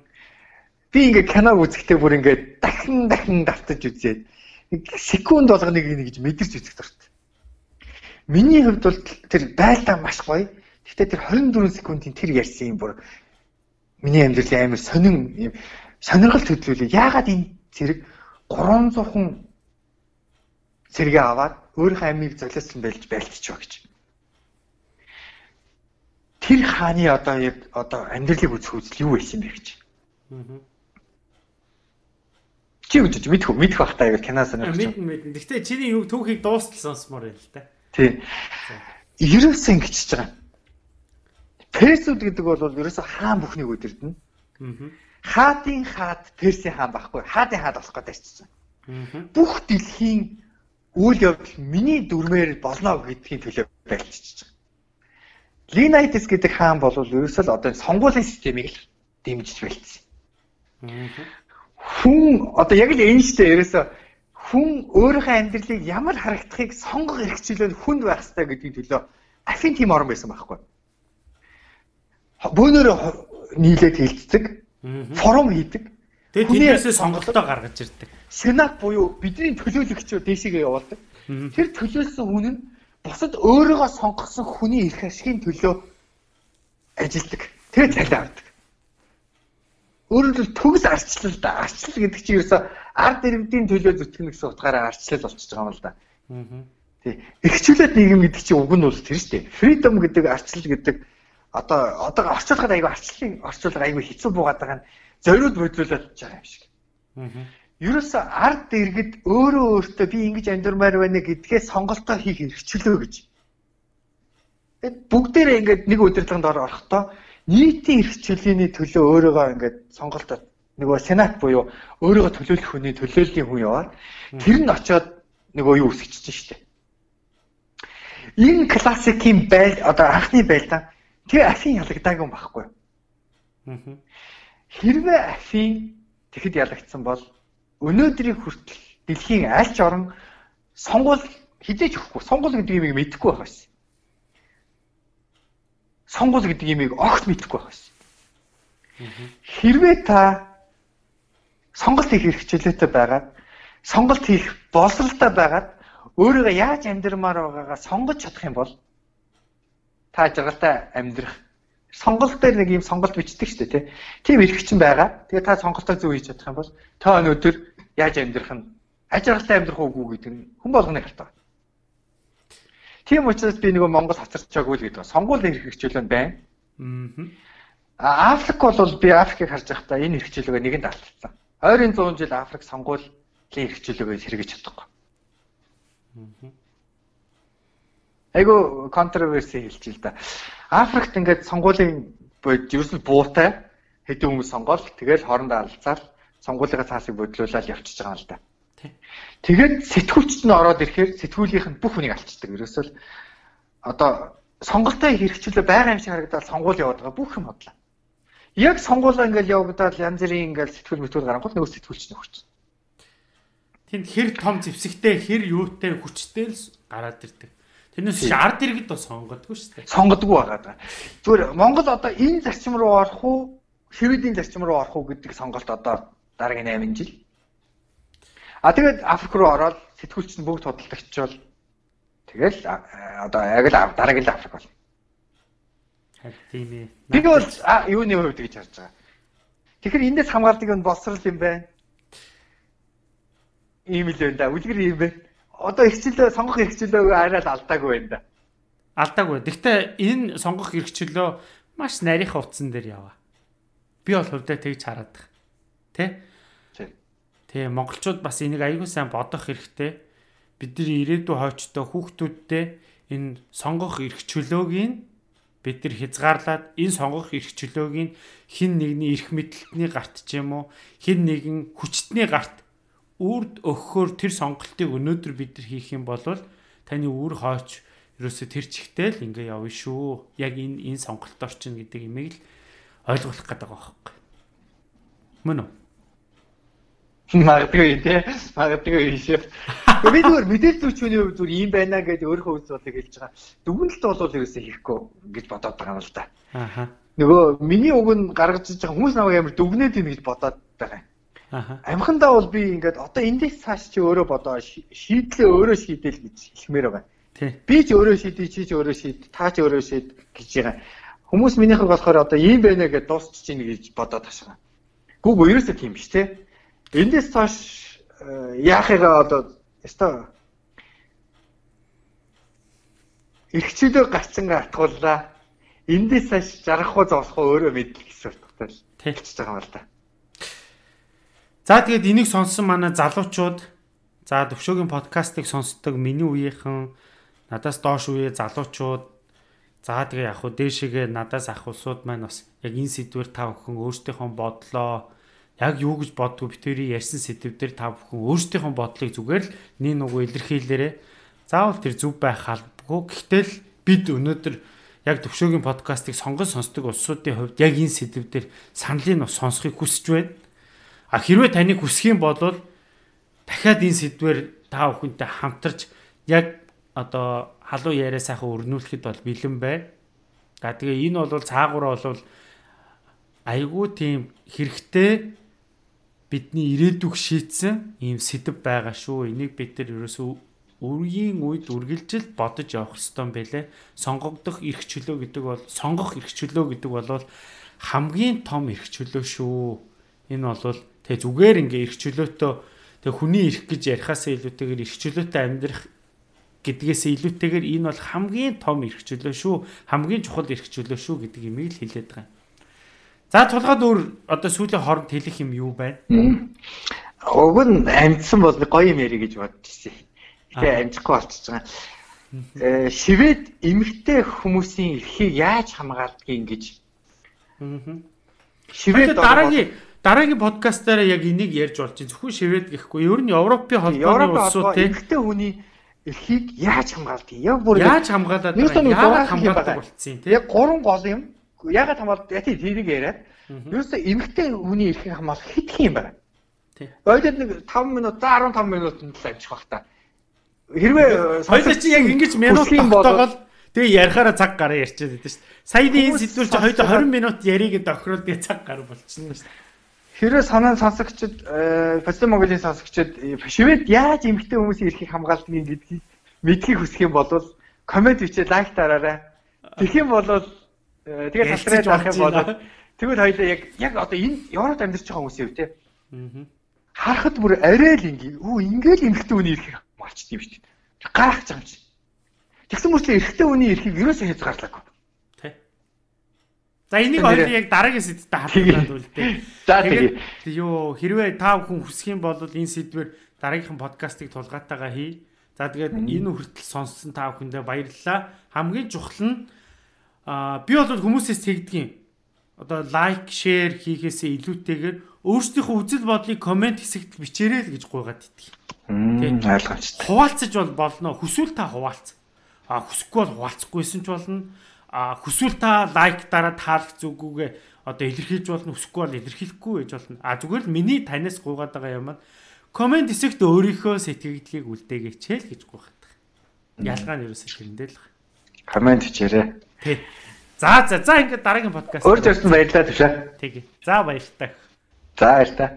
Би ингээ киног үзэхдээ бүр ингээ дахин дахин давтаж үзээд секунд болгоныг ингэж мэдэрч үзэх дуртай. Миний хувьд бол тэр байлаа маш гоё. Гэхдээ тэр 24 секундын тэр ярьсан юм бүр миний амьдралын амар сонин юм сонирхол төдлүүлээ. Яагаад энэ зэрэг 300 хүн зэрэгээ аваад өөрийнхөө амийг золиосон байлж байлтчих вэ гэж. Тэр хааны одоо яг одоо амьдралыг үзэх үзэл юу байсан бэ гэж. Чи үжиж мэдэх мэдэх бах та яг кино сонирхож. Мэдэн мэдэн. Гэхдээ чиний юу түүхийг дуустал сонсмоор байл та. Тий. Ерөөсөө ингэчихэж байгаа. Персүүд гэдэг бол ерөөсөө хаан бүхнийг өдөрдөн. Аа. Хаадын хаад Персийн хаан байхгүй. Хаадын хаад болох гэдэг чинь. Бүх дэлхийн үйл явдал миний дүрмээр болно гэдгийн төлөө байгаа. Линайтис гэдэг хаан бол ерөөсөө л одоо сонгуулийн системийг л дэмжиж байлцсан. Хүн одоо яг л энэ штэ ерөөсөө хүн өөрийнхөө амьдралыг ямар харагдахыг сонгох эрхчлэл хүнд байх хэрэгтэй гэдгийг төлөө Афин тим орон байсан байхгүй. Бөөнөр нийлээд хилцдэг. Форум хийдэг. Тэгээд тэрнээсээ сонголтоо гаргаж ирдэг. Сенат буюу бидний төлөөлөгчөө дээшээгээ явуулдаг. Тэр төлөөлсөн хүн нь бусад өөрийгөө сонгосон хүний эрх ашигын төлөө ажилдаг. Тэр цалин авдаг. Өөрөөр хэлбэл төгс арчлал да. Арчлал гэдэг чинь ерөөсө ард иргэдийн төлөө зүтгэнэ гэсэн утгаараа арчлал болчихж байгаа юм л да. Аа. Тий. Эрхчлээд нийгэм гэдэг чинь уг нь бол тэр шүү дээ. Freedom гэдэг арчлал гэдэг одоо одоо орчуулгад аягүй арчлалын орчуулга аягүй хэцүү буугаад байгаа нь зориуд бодлуулаад байгаа юм шиг. Аа. Ерөөсө ард иргэд өөрөө өөртөө би ингэж амьдрмаар байна гэдгээ сонголтоо хийх эрхчлөө гэж. Тэгэд бүгдээрээ ингээд нэг удирдлаганд орохдоо нийтийн эрхчлэлийн төлөө өөрийгөө ингээд сонголтод нөгөө сенат буюу өөрийгөө төлөөлөх хүний төлөөллийн хүн яваад тэр нь очоод нөгөө юу үсгэж чинь штэ. Энэ классикийн байл одоо анхны байлаа тэр афин ялагдаагүй байхгүй. Хэрвээ афин тэгэхэд ялагдсан бол өнөөдрийн хүртэл дэлхийн аль ч орон сонгуул хизээч өгөхгүй. Сонгуул гэдэг юмыг мэдэхгүй байх байсан сонгуул гэдэг имийг огт мэдэхгүй байх шээ. Хэрвээ та сонголт хийх хэрэгчлээтэй байгаад сонголт хийх боловсралтай байгаад өөрийгөө яаж амьдрмаар байгаагаа сонгож чадах юм бол та жаргалтай амьдрах сонголт дээр нэг юм сонголт бичдэг шүү дээ тийм эрх чинь байгаа. Тэгээ та сонголтоо зөв хийж чадах юм бол та өнөөдөр яаж амьдрах нь ажиргалтай амьдрах уугүй гэдэг нь хүн болгоны харт байгаа. Тийм учраас би нөгөө Монгол хацарчаагүй л гэдэг. Сонгуул эрх хичээлэн байна. Аа. Африк бол би Африкийг харж байхдаа энэ эрх хичээлгээ нэгэнд алдсан. Ойрын 100 жил Африк сонгуулийн эрх хичээлгээ хэрэгэж чадахгүй. Айгу контроверси хэлж л да. Африкт ингээд сонгуулийн ерөөсөл буутай хэдэн хүмүүс сонгоол тэгэл хоорондоо алцаад сонгуулийнхаа цаасыг бодлуулаад явчихж байгаа юм л да. Тэгээд сэтгүүлчд нь ороод ирэхээр сэтгүүлийнх нь бүх хүнийг алчдаг. Ерөөсөө л одоо сонголтоо хэрэгчлээ байгаа юм шиг харагдаад сонгуул яваад байгаа бүх юм бодлоо. Яг сонгуулаа ингээл явагдаад янз бүрийн ингээл сэтгүүл мэтгүүл гарангуул нөгөө сэтгүүлч нь өгч. Тэнд хэр том зэвсэгтэй хэр юутай хүчтэй л гараад ирдэг. Тэрнээс ард иргэд бас сонгодгүй шүү дээ. Сонгодгүй байгаа. Зүгээр Монгол одоо энэ зарчим руу орох уу, шивэдийн зарчим руу орох уу гэдэг сонголт одоо дараагийн 8 жил А тэгээд Африк руу ороод сэтгүүлч нь бүгд худалдагчвал тэгэл одоо яг л дараагийн Африк бол. Тийм ээ. Би бол юуны хувьд гэж харж байгаа. Тэгэхээр эндээс хамгаалдаг нь боловсрал юм байна. ийм л байна да. Үлгэр ийм байна. Одоо ихчлөө сонгох ихчлөө арай л алдаагүй байна да. Алдаагүй. Гэхдээ энэ сонгох ихчлөө маш нарийнхан утсан дээр яваа. Би бол хувьдаа тэгж хараад байна. Тэ? Тэ монголчууд бас энийг аягүй сайн бодох хэрэгтэй. Бидний ирээдүйн хойчтой хүүхдүүдтэй энэ сонгох эрх чөлөөгийн бид нар хязгаарлаад энэ сонгох эрх чөлөөгийн хин нэгний эрх мэдлэлтний гарт ч юм уу хин нэгэн хүчтний гарт үрд өгөхөөр тэр сонголтыг өнөөдөр бид нар хийх юм бол таны үр хойч ерөөсө тэр чигтэл ингээ явна шүү. Яг энэ энэ сонголт орчин гэдэг имийг л ойлгуулах гэдэг байгаа байхгүй. Мөн үү? Магадгүй тий. Магадгүй шүү. Би зүгээр мэдээлэл зүчүүний хувьд зүгээр ийм байна гэж өөрөө үз бодлыг хэлж байгаа. Дүгнэлт бол ерөөсөө хийхгүй гэж бодоод байгаа юм л да. Аха. Нөгөө миний үг нь гаргаж иж байгаа хүмүүс намайг амар дүгнээд ийн гэж бодоод байгаа. Аха. Амхандаа бол би ингээд одоо эндээс цааш чи өөрөө бодоо шийдлээ өөрөө шийдэл гэж хэлмээр байгаа. Тий. Би ч өөрөө шийдээ чи ч өөрөө шийд, та ч өөрөө шийд гэж байгаа. Хүмүүс минийхээ болохоор одоо ийм байна гэж дуусчих чинь гэж бодоод ташгаа. Гүг ерөөсөө тийм биш те. Эндээс цааш яахыгаа одоо яста эрхчлөө гарцсан атгууллаа. Эндээс цааш жаргах уу зовсох уу өөрөө мэдл гэсэн утгатай л хэлчихэж байгаа юм л да. За тэгээд энийг сонссон манай залуучууд за төвшөөгийн подкастыг сонсдог миний үеийнхэн надаас доош үе залуучууд за тэгээ яг хуу дээшээгээ надаас ахвсууд маань бас яг энэ сэдвэр та бүхэн өөрсдийнхөө бодлоо яг юу гэж боддгоо битэрийн ярьсан сэдв дээр та бүхэн өөрсдийнхөө бодлыг зүгээр л нэг нүгөө илэрхийлээрээ заавал тэр зөв байх албагүй. Гэхдээ л бид өнөөдөр яг төвшөөгийн подкастыг сонгон сонсдог улсуудын хувьд яг энэ сэдв дээр саналыг нь сонсохыг хүсэж байна. А хэрвээ таныг хүсэх юм бол дахиад энэ сэдвэр та бүхэнтэй хамтарч яг одоо халуун яриа сайхан өрнүүлэхэд бол бэлэн бай. За тэгээ энэ бол цаагаараа бол айгүй тийм хэрэгтэй бидний ирээдүг шийтсэн ийм сэдв байгаа шүү. Энийг бид нар ерөөсөө үргийн үед үргэлжил бодож явах хэрэгтэй байлээ. Сонгогдох эрх чөлөө гэдэг бол сонгох эрх чөлөө гэдэг бол хамгийн том эрх чөлөө шүү. Энэ бол тэгээ зүгээр ингээ эрх чөлөөтэй тэгээ хүний эрх гэж ярихаасаа илүүтэйгээр эрх чөлөөтэй амьдрах гэдгээс илүүтэйгээр энэ бол хамгийн том эрх чөлөө шүү. Хамгийн чухал эрх чөлөө шүү гэдэг имийг л хэлээд байгаа юм. За тулгаад өөр одоо сүүлийн хооронд хэлэх юм юу байна? Уг нь амьдсан бол гоё юм яри гэж бодчихсон. Тэгээ амжихгүй болчихж байгаа. Э шивэд эмэгтэй хүмүүсийн эрхийг яаж хамгаалдгийг гэж. Шивэд дараагийн дараагийн подкастаараа яг энийг ярьж болж байна. Зөвхөн шивэд гэхгүй. Ер нь Европын холбооны улсууд тийм эмэгтэй хүний эрхийг яаж хамгаалдгийг яг бүр яаж хамгаалаад яагаад хамгаалдаг болцсон тийм. Яг гурван гол юм ягаад хамгаалт яти тэрийг яриад ерөөсөө эмгтэй хүний эрхийг хамгаалах хитх юм байна. Тий. Ойлод нэг 5 минут за 15 минутанд л амжих бах та. Хэрвээ хоёул чи яг ингэж минут тогтоогол тэгээ ярихаараа цаг гараа ярьчихэд байдаг шүү дээ. Саяны энэ сэдвүүр чи хоёул 20 минут ярийг тохирол тэгээ цаг гараа болчихно шүү дээ. Хэрвээ санаа сонсогчд Фастер Монголын сонсогчд шивэд яаж эмгтэй хүмүүсийн эрхийг хамгаалдгийг гэдгийг мэдхийг хүсэх юм бол комент бичээ лайк дараарай. Тэгэх юм бол Тэгээд сабскрайб авах юм бол тэгвэл хоёлаа яг яг одоо энэ Европт амьдарч байгаа хүмүүсийн хувьд те. Аа. Харахад бүр арай л ингээ. Үу ингээл эмхтэй үний эрхийг малчт юм шүү дээ. Гайхаж байгаа юм чи. Тэгсэн мөрчлөө эрхтэй үний эрхийг ерөөсөө хязгаарлаагүй. Тэ. За энийг хоёул яг дараагийн сэдвтэй хадгалаад үлдээ. За тэгээ. Юу хэрвээ та бүхэн хүсэх юм бол энэ сэдвэр дараагийнхын подкастыг тулгаатайгаа хий. За тэгээд энэ хүртэл сонссон та бүхэндээ баярлалаа. Хамгийн чухал нь Аа би бол хүмүүсээс тэгдгийн одоо лайк, шеэр хийхээсээ илүүтэйгээр өөрсдийнхөө үзэл бодлыг комент хэсэгт бичээрэй л гэж гуйгаад идэх. Тийм ойлгомжтой. Хуваалцаж бол болно. Хүсвэл та хуваалц. А хүсэхгүй бол хуваалцахгүйсэн ч болно. А хүсвэл та лайк дараа таалах зүгүүгээ одоо илэрхийлж болно. Хүсэхгүй бол илэрхийлэхгүй гэж болно. А зүгээр л миний танаас гуйгаад байгаа юм аа комент хэсэгт өөрийнхөө сэтгэгдлийг үлдээгээч л гэж гуйхад. Ялгаа нь ерөөсөө тэрэндээ л. Комент хийрээ. Тий. За за за ингээд дараагийн подкаст. Өөр зөвсөн баярлалаа түшээ. Тэгье. За баярлалаа. За баярлалаа.